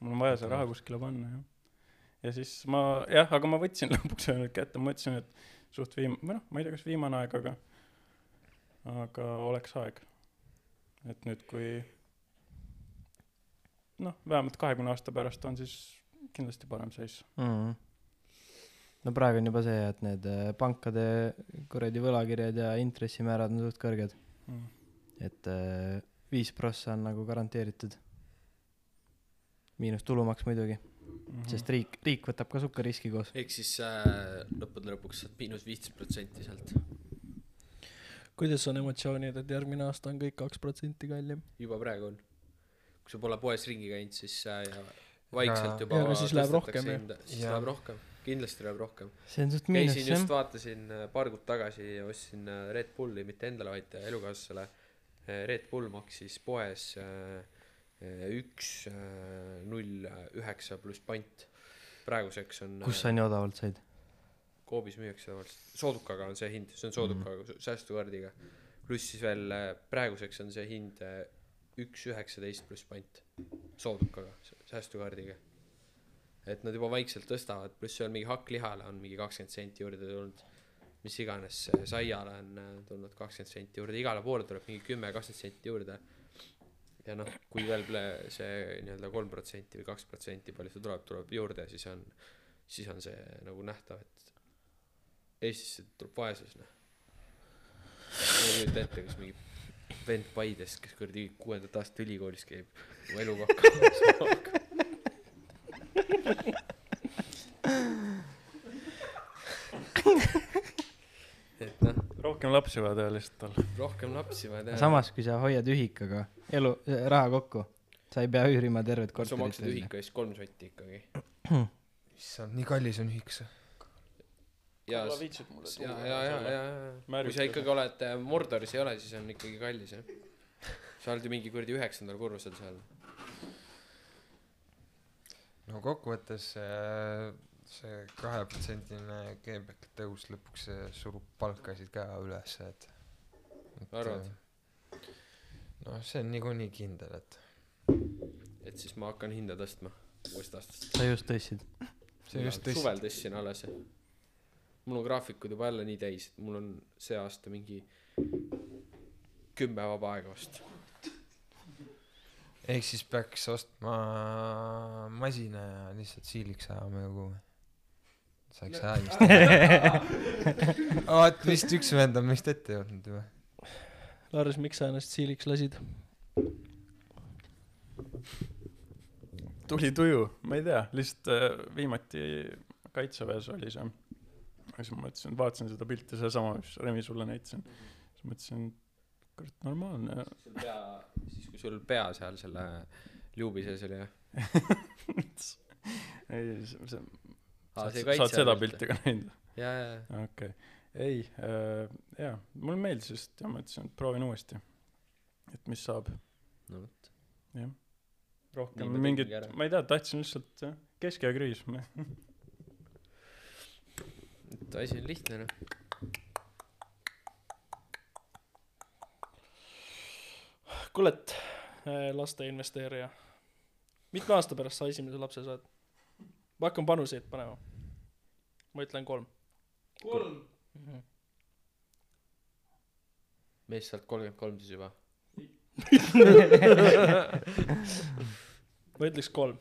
mul on vaja see raha kuskile panna, jah. ja siis ma, jah, aga ma võtsin *laughs* lõpuks nüüd kätte, ma mõtlesin, et suht viim-, või noh, ma ei tea, kas viimane aeg, aga aga oleks aeg. et nüüd, kui noh, vähemalt kahekümne aasta pärast on siis kindlasti parem seis. mm.. no praegu on juba see, et need äh, pankade kuradi võlakirjad ja intressimäärad on suht kõrged, Mm. et äh, viis prossa on nagu garanteeritud. miinus tulumaks muidugi, Mhm. sest riik, riik võtab ka suka riski koos. ehk siis äh, lõppude lõpuks saad miinus viisteist protsenti sealt. kuidas on emotsioonid, et järgmine aasta on kõik kaks protsenti kallim? juba praegu on. Kui sa pole poes ringi käinud, siis äh, ja vaikselt juba Ja, siis läheb tõstetakse rohkem, hinda. siis Jaa. läheb rohkem, kindlasti läheb rohkem. see on suht miinus käisin jah just, vaatasin äh, paar kuud tagasi ja ostsin äh, Red Bulli mitte endale, vaid äh, elukaaslasele. Red Bull maksis poes üks null üheksa pluss pant. praeguseks on kus sa nii odavalt said? Coopis müüakse tavaliselt, soodukaga on see hind, see on soodukaga mm., säästukaardiga. pluss siis veel praeguseks on see hind üks üheksateist pluss pant, soodukaga, säästukaardiga. et nad juba vaikselt tõstavad, pluss veel mingi hakklihale on mingi kakskümmend senti juurde tulnud. mis iganes, saiale on äh, tulnud kakskümmend senti juurde, igale poole tuleb mingi kümme, kakskümmend senti juurde. ja noh, kui veel see nii-öelda kolm protsenti või kaks protsenti, palju see tuleb, tuleb juurde, siis on, siis on see nagu nähtav, et Eestisse tuleb vaesus noh. ma ei kujuta ette, kas mingi vend Paidest, kes kuradi kuuendat aastat ülikoolis käib, oma eluga hakkama saab. *laughs* *laughs* et noh, rohkem lapsi vaja teha lihtsalt tal. rohkem lapsi vaja teha. samas, kui sa hoiad ühikaga elu, raha kokku, sa ei pea üürima tervet sa maksad korterit. ühika eest kolm sotti ikkagi. *clears throat* issand, nii kallis on ühik see. ja, sa viitsid mulle ja, ja, ja, ja, ja, kui sa ikkagi oled äh, Mordoris ei ole, siis on ikkagi kallis jah. sa oled ju mingi kuradi üheksandal korrusel seal. no kokkuvõttes see, see kaheprotsendine G-Back tõus lõpuks see surub palkasid ka ülesse, et, et. Arvad?? noh, see on niikuinii kindel, et et siis ma hakkan hinda tõstma uuest aastast. sa just tõstsid. see just tõsi. suvel tõstsin alles. Mul on graafikud juba jälle nii täis, et mul on see aasta mingi kümme vaba aega vast. ehk siis peaks ostma masina ja lihtsalt siiliks ajama kogu. saaks häälistada. *laughs* vaat vist üks vend on meist ette jõudnud juba. Lars, miks sa ennast siiliks lasid? tuli tuju, ma ei tea, lihtsalt äh, viimati kaitseväes oli see. Siis ma mõtlesin, vaatasin seda pilti, sedasama, mis Remi sulle näitasin. siis mõtlesin, kurat, normaalne. pea, siis kui sul pea seal selle liubi sees oli jah? *laughs* ei, see, see, aa, see saad seda pilti ka näinud? ja, ja, ja. okei okay., ei äh,, jaa, mulle meeldis just ja mõtlesin, et proovin uuesti. et mis saab, no vot. jah. rohkem ma mingit ma ei tea, tahtsin lihtsalt jah, keskea kriis, *laughs* et asi on lihtne noh. Kulet, laste investeerija. mitme aasta pärast sa esimese lapse saad? ma hakkan panuseid panema. ma ütlen kolm. kolm? mees, sa oled kolmkümmend kolm siis juba. *laughs* ma ütleks kolm.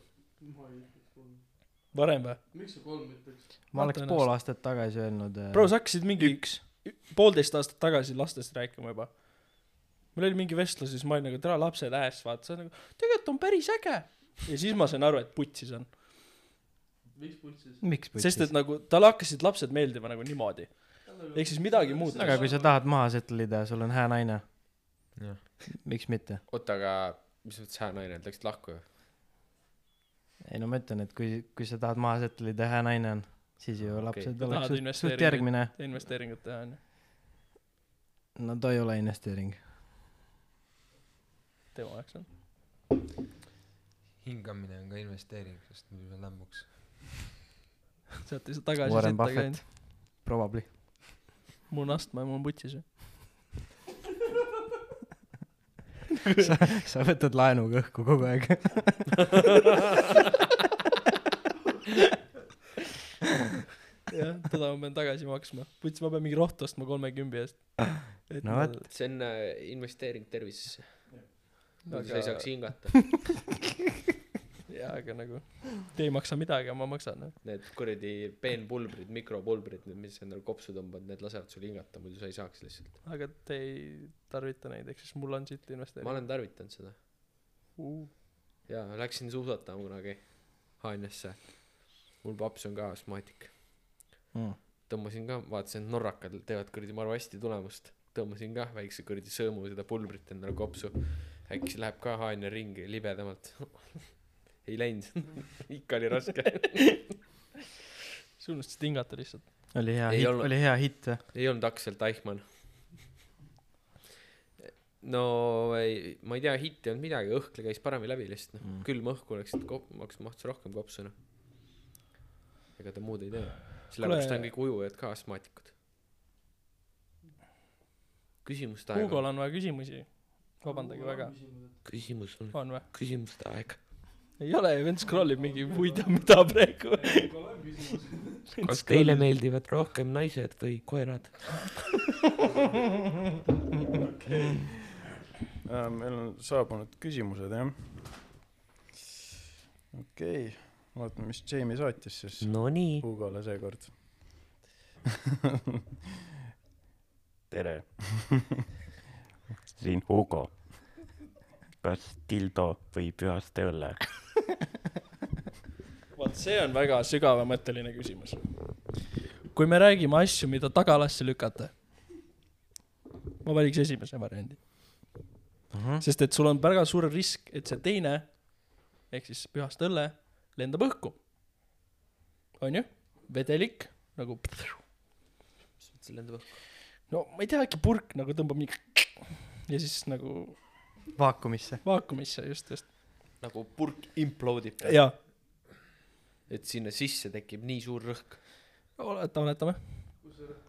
Varem või? miks sa kolm ütleks? ma oleks pool aastat tagasi öelnud. bro, sa hakkasid mingi üks, poolteist aastat tagasi lastest rääkima juba. meil oli mingi vestlus ja siis ma olin nagu, tere lapsed äes, vaata, see on nagu, tegelikult on päris äge. ja siis ma sain aru, et putsis on. miks putsis? miks sest et nagu talle hakkasid lapsed meeldima nagu niimoodi. ehk siis midagi muud. aga kui sa tahad maha settle ida, sul on hää naine, miks mitte? oota, aga mis mõttes hää naine, läksid lahku ju? Ei no ma ütlen, et kui, kui sa tahad maha settle ida, hää naine on, siis ju lapsed Tahad oleks suht, suht järgmine. investeeringut teha onju. no too ei ole investeering. tema jaoks on. hingamine on ka investeering, sest muidu sa lämbuks. sealt ei saa tagasi Warren sitta Buffett käinud. probably. mul on astma ja mul on putsis ju. sa, sa võtad laenuga õhku kogu aeg. jah, teda ma pean tagasi maksma. putsi, ma pean mingi rohtu ostma kolmekümbi eest. No vot.. see on äh, investeering tervisesse. Aga- sa ei saaks hingata. *laughs* jaa, aga nagu, te ei maksa midagi, aga ma maksan. Need kuradi peenpulbrid, mikropulbrid, mis sa endale kopsu tõmbad, need lasevad sul hingata, muidu sa ei saaks lihtsalt. aga te ei tarvita neid, ehk siis mul on siit ma investeering. olen tarvitanud seda. jaa, läksin suusatama kunagi Haanjasse. mul paps on ka astmaatik. tõmbasin ka, vaatasin, et norrakad teevad kuradi maru hästi tulemust. tõmbasin ka väikse kuradi sõõmu seda pulbrit endale kopsu. äkki see läheb ka Haanja ringi libedamalt. *laughs* ei läinud, *laughs* ikka oli raske. *laughs* sa unustasid hingata lihtsalt. oli hea olnud. oli hea hitt või? ei olnud Aksel Teichmann. no ei, ma ei tea, hitt ei olnud midagi, õhkle käis paremini läbi lihtsalt noh Mm. mm., külma õhku läks, maks-, mahtus rohkem kopsu noh. ega ta muud ei tee. sellepärast on kõik ujujad ka astmaatikud. küsimuste aeg Hugol on vaja küsimusi. vabandage väga. küsimus on, on küsimuste aeg. Ei ole, vend scroll ib mingi muid *laughs* mida praegu. kas teile meeldivad rohkem naised või koerad? *laughs* Äh, meil on saabunud küsimused jah. okei okay., vaatame, mis Jamie saatis siis Nonii. Hugole seekord. *laughs* tere. siin Hugo. kas dildo või pühaste õlle? *laughs* vot see on väga sügavamõtteline küsimus. kui me räägime asju, mida tagalasse lükata, ma valiks esimese variandi, sest et sul on väga suur risk, et see teine ehk siis pühast õlle lendab õhku. onju, vedelik nagu, see lendab õhku. no ma ei tea, äkki purk nagu tõmbab mingi ja siis nagu vaakumisse. vaakumisse just, just. Nagu purk implodib. jaa, et sinna sisse tekib nii suur rõhk. oletame, oletame.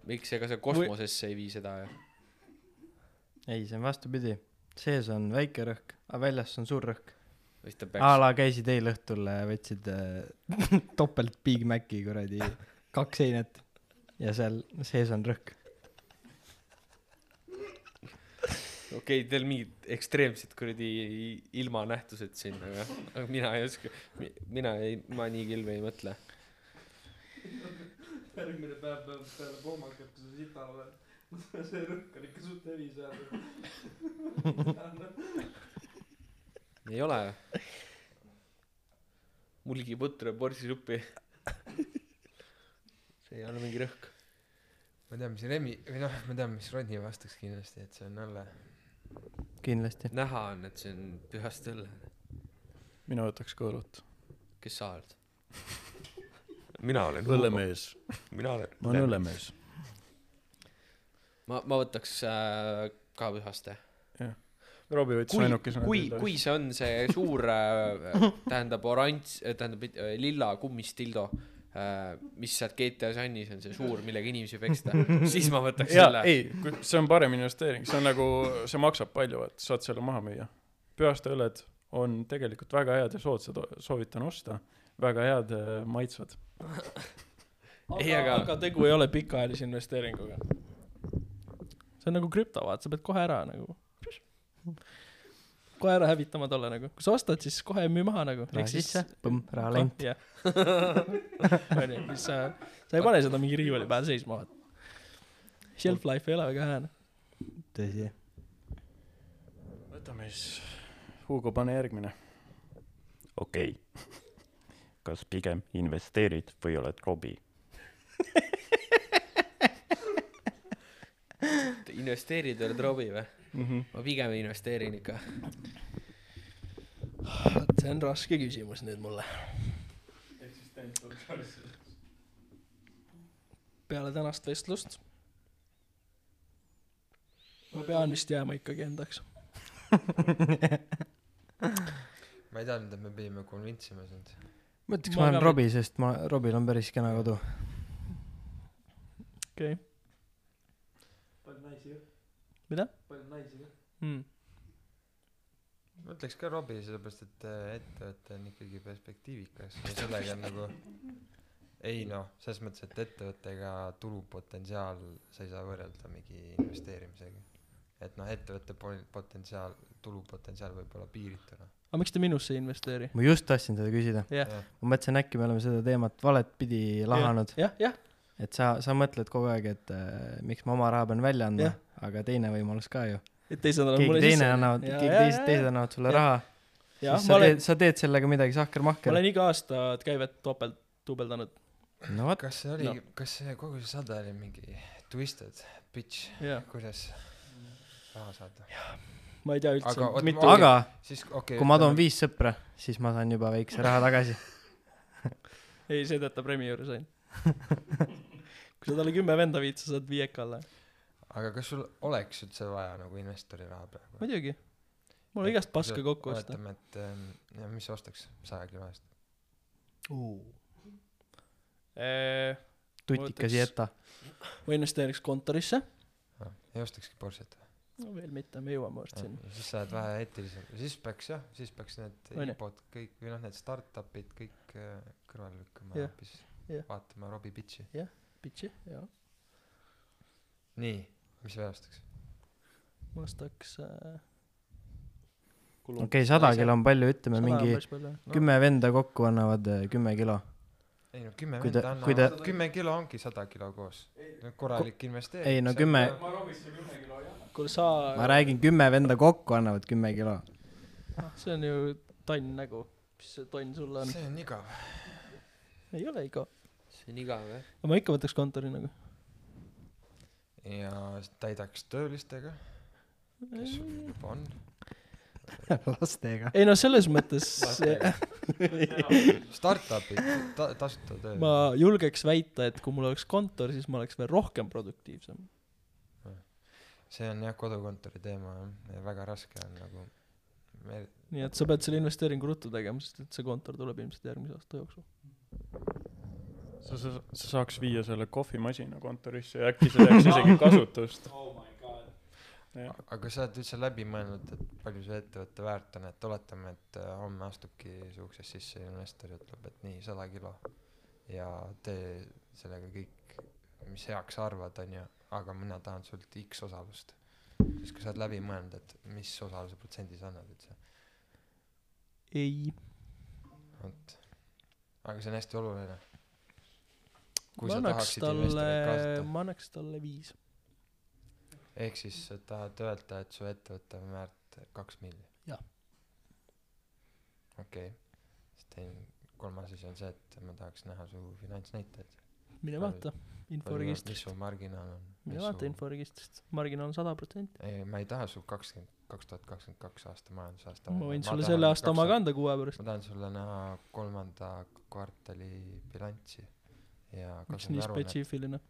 miks, ega sa kosmosesse ei vii seda ju. ei, see on vastupidi. sees on väike rõhk, aga väljas on suur rõhk. siis ta a peaks, la käisid eile õhtul, võtsid äh, *laughs* topelt Big Maci kuradi kaks einet ja seal sees on rõhk. Okei okay,, teil mingid ekstreemsed kuradi ilmanähtused siin, aga, aga mina ei oska, mina ei, ma nii kilbi ei mõtle. järgmine päev peab peale pohmakat, kui sa sital oled. see rõhk on ikka suht hevi seal. ei ole. mulgiputru ja borsisuppi. see ei ole mingi rõhk. ma tean, mis Remi, või noh, ma tean, mis Rodni vastaks kindlasti, et see on õlle. kindlasti. näha on, et see on pühast õlle. mina võtaks ka õlut. kes sa oled? *laughs* mina olen õllemees. mina olen ma olen õllemees. ma, ma võtaks äh, ka pühaste. Robbie võttis kui, ainukesena. kui, kui see on see suur äh,, tähendab oranž, tähendab mitte- äh, lilla kummist dildo äh,, mis sealt GTA Sunnis on see suur, millega inimesi peksta, *laughs* siis ma võtaks jaa selle,. see on parem investeering, see on nagu, see maksab palju, et saad selle maha müüa. pühaste õlled on tegelikult väga head ja soodsad, soovitan osta. väga head äh, maitsvad. *laughs* Ei, aga, aga- aga tegu ei ole pikaajalise investeeringuga. see on nagu krüpto, vaata, sa pead kohe ära nagu, kohe ära hävitama tolle nagu, kui sa ostad, siis kohe müü maha nagu. raha sisse, *laughs* põmm, raha lent. onju, siis sa, sa ei pane seda mingi riiuli peal seisma. Shelf life ei ole väga hea, tõsi. võtame siis, Hugo, pane järgmine. okei okay. *laughs* kas pigem investeerid või oled Robbie? *laughs* investeerid oled Robbie või? Mhm. ma pigem investeerin ikka. see on raske küsimus nüüd mulle. peale tänast vestlust ma pean vist jääma ikkagi endaks. *laughs* ma ei teadnud, et me pidime convince ima sind. ma ütleks, Ma olen Robbie, sest ma, Robbil on päris kena kodu. okei. ka? mida? palju naisi ka? Hmm. ma ütleks ka Robbie, sellepärast et äh, ettevõte on ikkagi perspektiivikas ja sellega on nagu ei noh, selles mõttes, et ettevõttega tulupotentsiaal sa ei saa võrrelda mingi investeerimisega. et noh, ettevõtte potentsiaal, tulupotentsiaal võib olla piiritu noh. aga miks te minusse ei investeeri? ma just tahtsin seda küsida. jah, ma mõtlesin, äkki me oleme seda teemat valet pidi lahanud, jah, jah, et sa, sa mõtled kogu aeg, et äh, miks ma oma raha pean välja andma Jah., aga teine võimalus ka ju. et teised annavad keegi mulle teine sisse. annavad, keegi teised, teised annavad sulle Jah. raha, siis ma sa olen teed, sa teed sellega midagi ma sahkermahker. olen iga aasta käivet topelt, duubeldanud. no vot, kas see oli No. kas see kogu see saade oli mingi twisted bitch, kuidas raha saada? ma ei tea üldse Aga mitu ma- aga siis okei okay, kui ma toon viis sõpra, siis ma saan juba väikse raha tagasi. *laughs* ei, see töötab Remi juures ainult. *laughs* kui sa talle kümme venda viid, sa saad viieka alla. Aga kas sul oleks üldse vaja nagu investori raha praegu? muidugi. mul on igast paska kokku osta. oletame, et ähm, ja mis sa ostaks saja kilo eest? tutikas võtaks- Jetta. ma investeeriks kontorisse. ei ostakski Porsche't või? no veel mitte, me jõuame varsti sinna. siis sa oled vähe eetilisem, siis peaks jah, siis peaks need? IPO-d kõik või noh, need startup'id kõik äh, kõrvale lükkama Jah, ja hoopis jah. vaatama Robbie Bitchi. Bitchi, jaa. nii, mis sa veel ostaks? ma ostaks äh,. okei, sada kilo on palju, ütleme mingi kümme venda kokku annavad äh, kümme kilo. ei no kümme Kui venda kui ta- annavad, kümme kilo ongi sada kilo koos. korralik investeering. ei no kümme, kuule sa, ma räägin, kümme venda kokku annavad kümme kilo. see on ju tonn nägu. mis see tonn sulle on? see on igav. ei ole ikka. see on igav jah. aga ma ikka võtaks kontori nagu. Ja täidaks töölistega, kes sul juba on. *laughs* lastega. ei no selles mõttes *laughs* Startup'id ta,, tasuta töö. ma julgeks väita, et kui mul oleks kontor, siis ma oleks veel rohkem produktiivsem. see on jah, kodukontori teema jah, ja väga raske on nagu me nii et sa pead selle investeeringu ruttu tegema, sest et see kontor tuleb ilmselt järgmise aasta jooksul. sa, sa, sa saaks viia selle kohvimasina kontorisse ja äkki see teeks *laughs* isegi kasutust. aga sa oled üldse läbi mõelnud, et palju see ettevõtte väärt on, et oletame, et äh, homme astubki su uksest sisse investor ja ütleb, et nii, sada kilo ja tee sellega kõik, mis heaks arvad, onju, aga mina tahan sult X osalust. siis kui sa oled läbi mõelnud, et mis osaluse protsendi sa annad üldse, ei. vot. aga see on hästi oluline. Kui ma sa annaks tahaksid talle investoreid, kaasata, ma annaks talle viis. ehk siis sa tahad öelda, et su ettevõte on väärt kaks miljonit? Jah. okei siis teine, kolmas asi on see, et ma tahaks näha su finantsnäitajaid. mine vaata mis inforegistrist. su marginaal on? mine vaata. inforegistrist, marginaal on sada protsenti. ei, ma ei taha su kakskümmend, kaks tuhat kakskümmend kaks aasta majandusaasta. ma võin sulle selle aasta oma. kanda kuu aja pärast. ma tahan sulle näha kolmanda kvartali bilanssi miks nii aruannet, spetsiifiline?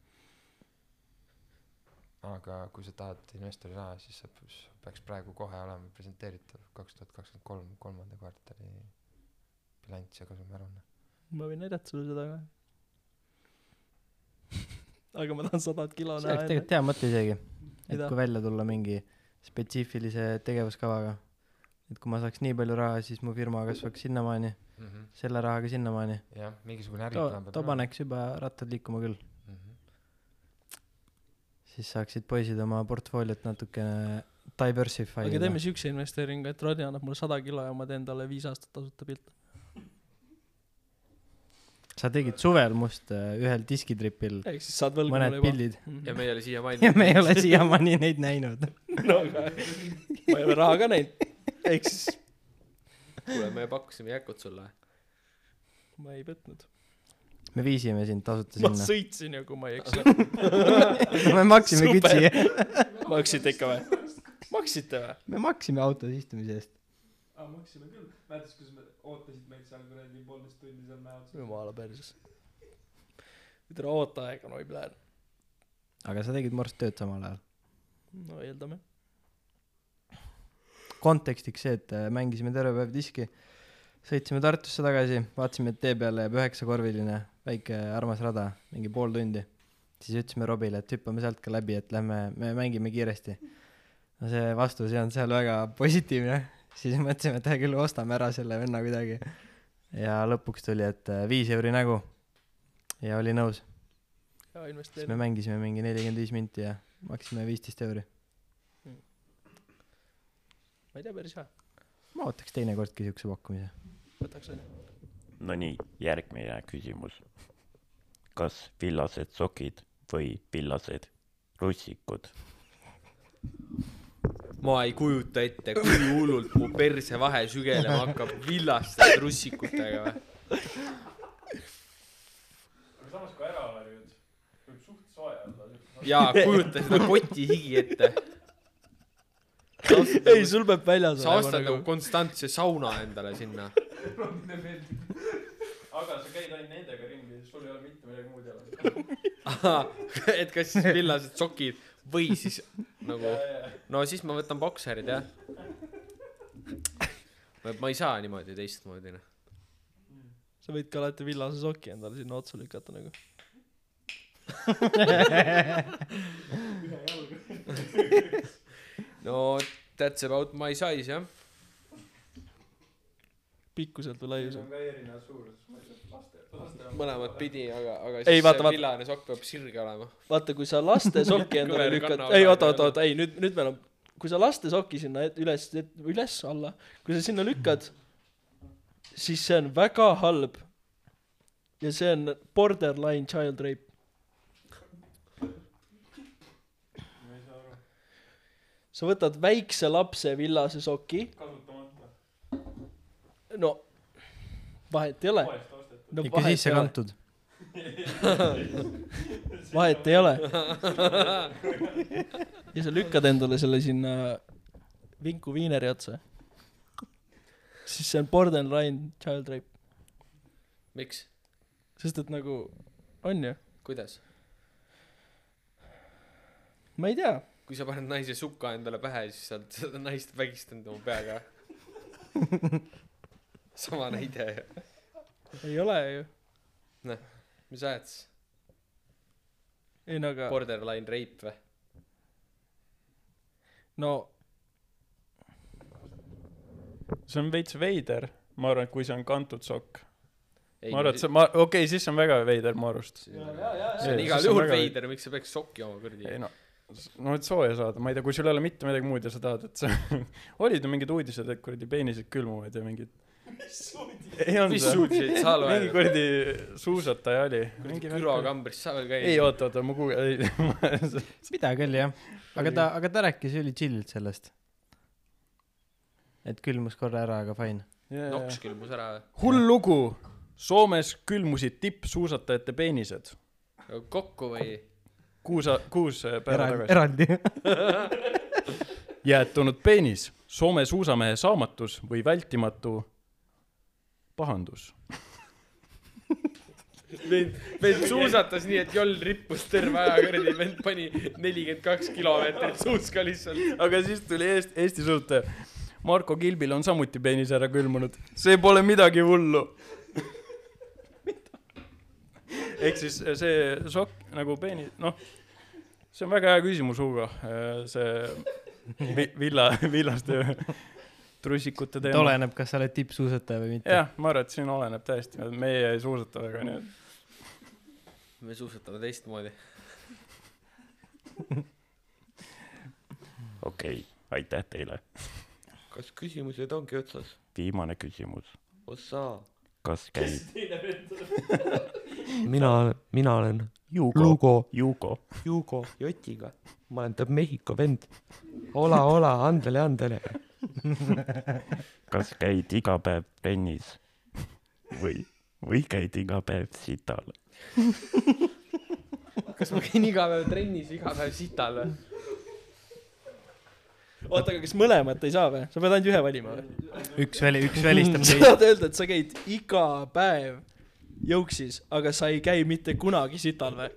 aga kui sa tahad investori raha, siis sa peaks praegu kohe olema presenteeritav kaks tuhat kakskümmend kolm kolmanda kvartali bilanss ja kasumi aruanne. ma võin näidata sulle seda ka. *laughs* aga ma tahan sadat kilo see oleks näha tegelikult hea mõte isegi, et Mida? kui välja tulla mingi spetsiifilise tegevuskavaga, et kui ma saaks nii palju raha, siis mu firma kasvaks sinnamaani, selle rahaga sinnamaani. jah, mingisugune äriplaan, peab too paneks juba rattad liikuma küll, Mhm. siis saaksid poisid oma portfooliot natukene diversify aga teeme siukse investeeringu, et Rodni annab mulle sada kilo ja ma teen talle viis aastat tasuta pilte. sa tegid suvel must äh, ühel diskitripil ehk siis saad võlgu mulle juba. pildid ja me ei ole *laughs* siiamaani ja me ei ole siiamaani neid näinud. *laughs* no aga ma ei ole raha ka näinud. Ehk siis kuule me pakkusime jäkut sulle ma ei võtnud. me viisime sind tasuta ma sinna. sõitsin ju, kui ma ei eksi. *laughs* me maksime kütsi. *laughs* maksite ikka või? maksite või? me maksime autos istumise eest. aa, maksime küll. mäletad, kuidas me ootasid meid seal kuradi poolteist tundi seal mäe otsas? jumala perses. tere, oota aega, no ei plään. aga sa tegid morst tööd samal ajal. no eeldame. Kontekstiks see, et äh, mängisime terve päev diski, sõitsime Tartusse tagasi, vaatasime, et tee peale jääb üheksakorviline väike armas rada, mingi pool tundi. siis ütlesime Robile, et hüppame sealt ka läbi, et lähme, me mängime kiiresti. no see vastus ei olnud seal väga positiivne, siis mõtlesime, et hea küll, ostame ära selle venna kuidagi. ja lõpuks tuli, et äh, viis euri nägu. ja oli nõus, siis me mängisime mingi nelikümmend viis minti ja maksime viisteist euri. Ma ei tea, päris hea. ma ootaks teinekordki siukse pakkumise. võtaks onju. Nonii, järgmine küsimus. kas villased sokid või villased russikud? ma ei kujuta ette, kui hullult mu persevahe sügelema hakkab villaste trussikutega või. aga samas, kui ära harjud, võib suht soe olla. jaa, kujuta seda kotihigi ette. ei, sul peab väljas sa ostad nagu konstantse sauna endale sinna. aga sa käid ainult nendega ringi, sul ei ole mitte midagi muud jalas. et kas siis villased sokid või siis nagu, no siis ma võtan bokserid jah. ma ei saa niimoodi teistmoodi noh. sa võid ka alati villase soki endale sinna otsa lükata nagu. *laughs* *laughs* no that's about my size jah. pikkuselt või laiuselt. ka ei laste, laste. mõlemat pidi, aga, aga Ei, siis vaata, see villane sokk peab sirge olema. vaata, kui sa laste soki endale lükkad, ei oota, oota, oota, ei nüüd, nüüd meil on, kui sa laste soki sinna et- üles, üles alla, kui sa sinna lükkad, siis see on väga halb. ja see on borderline child rape. Sa võtad väikse lapse villase soki, kasutamata, no vahet ei ole. no ikka sisse kantud. *laughs* vahet ei ole. ja sa lükkad endale selle sinna vinku viineri otsa. siis see on borderline child rape, miks? sest et nagu on ju, kuidas? ma ei tea, kui sa paned naise suka endale pähe, siis sa oled *laughs* seda naist vägistanud oma peaga. *laughs* sama näide ju. ei ole ju, mis ajad siis? ei no aga Borderline rape või? no see on veits veider, ma arvan, et kui see on kantud sokk. ei ma arvan, et see, ma, okei okay,, siis on väga veider mu arust. see on igal juhul veider, miks sa peaks sokki oma kuradi ei. no, no et sooja saada, ma ei tea, kui sul ei ole mitte midagi muud ja sa tahad, et see *laughs* olid ju mingid uudised, et kuradi peenised külmuvad ja mingid. mis uudiseid sa mingi loed? kuradi suusataja oli. külokambris sa veel käid? ei, oota, oota, ma kuulen, ei, *laughs* midagi oli jah, aga ta, aga ta rääkis üli chill'ilt sellest. et külmus korra ära, aga fine. noks külmus ära või? hull lugu. Soomes külmusid tippsuusatajate peenised. kokku või? kuus, kuus päeva eraldi, tagasi. eraldi. *laughs* jäätunud peenis, Soome suusamehe saamatus või vältimatu pahandus. *laughs* vend, vend suusatas nii, et joll rippus terve aja kuradi, vend pani nelikümmend kaks kilomeetrit suuska lihtsalt. aga siis tuli Eesti, Eesti suusataja. Marko Kilbil on samuti peenis ära külmunud. see pole midagi hullu. *laughs* ehk siis see sokk nagu peeni, noh, see on väga hea küsimus, Hugo. see *laughs* vi- villa, villaste trussikute teema. oleneb, kas sa oled tippsuusataja või mitte. jah, ma arvan, et siin oleneb täiesti, meie ei suusata väga, nii et me suusatame teistmoodi. *laughs* okei aitäh teile. kas küsimused ongi otsas? viimane küsimus. ossa. kas käib *laughs* mina, mina olen Jugo, Lugo, Jugo, Jugo Jotiga. ma olen ta Mehhiko vend. ola, ola, andele, andele. kas käid iga päev trennis või, või käid iga päev sital? kas ma käin iga päev trennis, iga päev sital või? oota, aga kas mõlemat ei saa või? sa pead ainult ühe valima või? üks väli, üks välistab *laughs* sa teist. tahad öelda, et sa käid iga päev jõuksis, aga sa ei käi mitte kunagi sital või?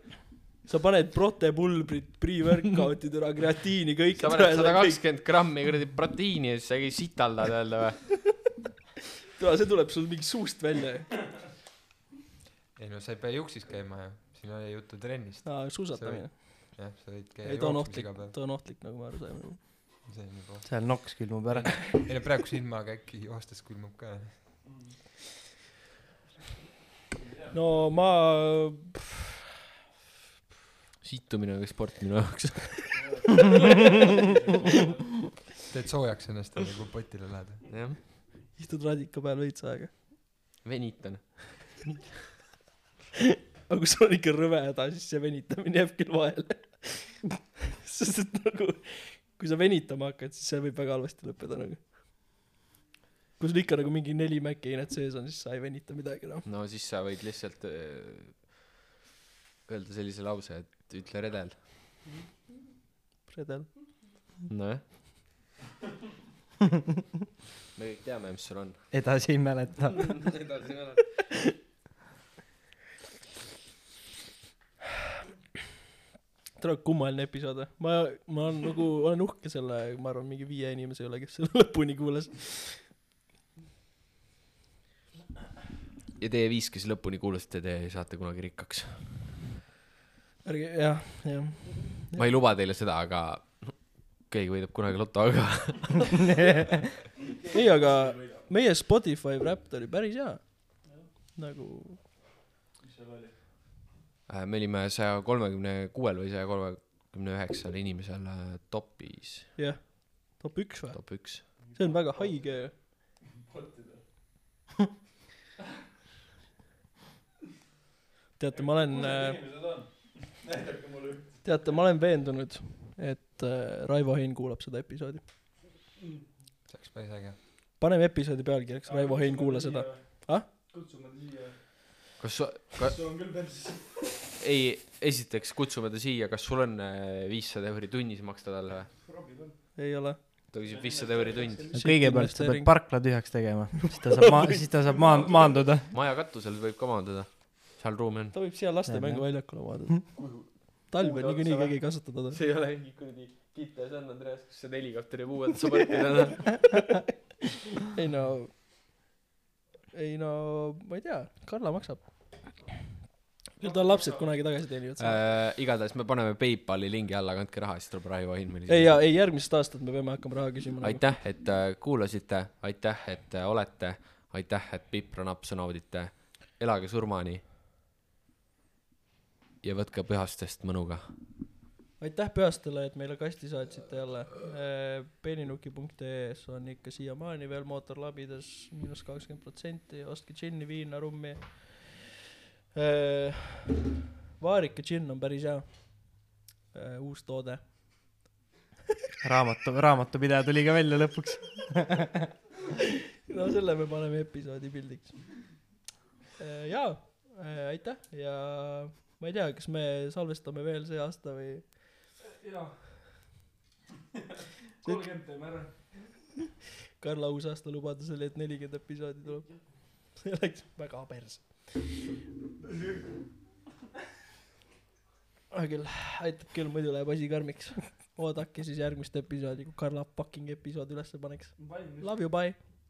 sa paned protepulbrit, pre-workout'i türa, kreatiini, kõik. sa paned sada kakskümmend grammi kuradi proteiini ja siis sa käid sitaldad jälle või? *laughs* tule, see tuleb sul mingi suust välja ju. ei no sa ei pea juksis käima ju siin oli juttu trennist aa, suusatamine. jah sa võid käia ei, ta on ohtlik ta on ohtlik, nagu me aru saime. see on juba seal noks külmub ära. ei no praeguse ilmaga äkki joostes külmub ka no ma, situmine on ka sport minu jaoks. *laughs* teed soojaks ennast enne kui potile lähed jah, istud radika peal veits aega. venitan. *laughs* aga kui sul on ikka rõve häda, siis see venitamine jääb küll vahele. *laughs* sest et nagu, kui sa venitama hakkad, siis see võib väga halvasti lõppeda nagu. Kui sul ikka nagu mingi neli mäkkeinet sees on, siis sa ei venita midagi noh. no siis sa võid lihtsalt öö, öelda sellise lause, et ütle redel. redel. nojah. me kõik teame, mis sul on. edasi ei mäleta. *laughs* edasi mäletad. tule kummaline episood või? ma, ma olen nagu, olen uhke selle, ma arvan, mingi viie inimese üle, kes selle lõpuni kuulas. Ja teie viis, kes lõpuni kuulasite, te saate kunagi rikkaks. ärge, jah, jah. ma ei luba teile seda, aga keegi võidab kunagi loto, aga *laughs* ei, aga meie Spotify Wrapped oli päris hea. nagu, äh, me olime saja kolmekümne kuuel või saja kolmekümne üheksal inimesel äh, topis, jah, top üks või? top üks. see on väga haige. teate, ma olen, *laughs* teate, ma olen veendunud, et äh, Raivo Hein kuulab seda episoodi. see oleks päris äge paneme episoodi pealkirjaks Raivo Hein, kuula seda. kas sa, ka-, *laughs* ei, esiteks kutsume ta siia, kas sul on viissada euri tunnis maksta talle või? ei ole. ta küsib viissada euri tund. kõigepealt sa pead parkla tühjaks tegema, siis ta saab maa-, siis ta saab maan-, maanduda. maja katusel võib ka maanduda, seal ruumi on. ta võib siia lastemängu vaadata. talv on niikuinii keegi ei kasuta teda. see ei ole *laughs* mingi kuradi Kitta ja San Andreas, kus see helikopteri puued saab õppida. ei no, ei no ma ei tea, Karla maksab. küll tal lapsed kunagi tagasi teenivad äh, igatahes me paneme PayPali lingi alla, kandke raha, siis tuleb Raivo Hein meile ei, ja ei järgmisest aastast me peame hakkama raha küsima. aitäh, et äh, kuulasite, aitäh, et äh, olete, aitäh, et pipranapp naudite, elage surmani. Ja võtke pühastest mõnuga. aitäh Pühastele, et meile kasti saatsite jälle. peeninuki.ee-s on ikka siiamaani veel mootorlabides miinus kakskümmend protsenti, ostke džinni, viina, rummi. vaarika džinn on päris hea. uus toode. *laughs* raamatu, raamatupidaja tuli ka välja lõpuks. *laughs* no selle me paneme episoodi pildiks. jaa, aitäh ja ma ei tea, kas me salvestame veel see aasta või? jaa. *laughs* kolmkümmend teeme ära. Karla uusaasta lubadus oli, et nelikümmend episoodi tuleb. *laughs* see läks väga perse. hea küll, aitab küll, muidu läheb asi karmiks. oodake siis järgmist episoodi, kui Karla fucking episoodi ülesse paneks. Love you, bye.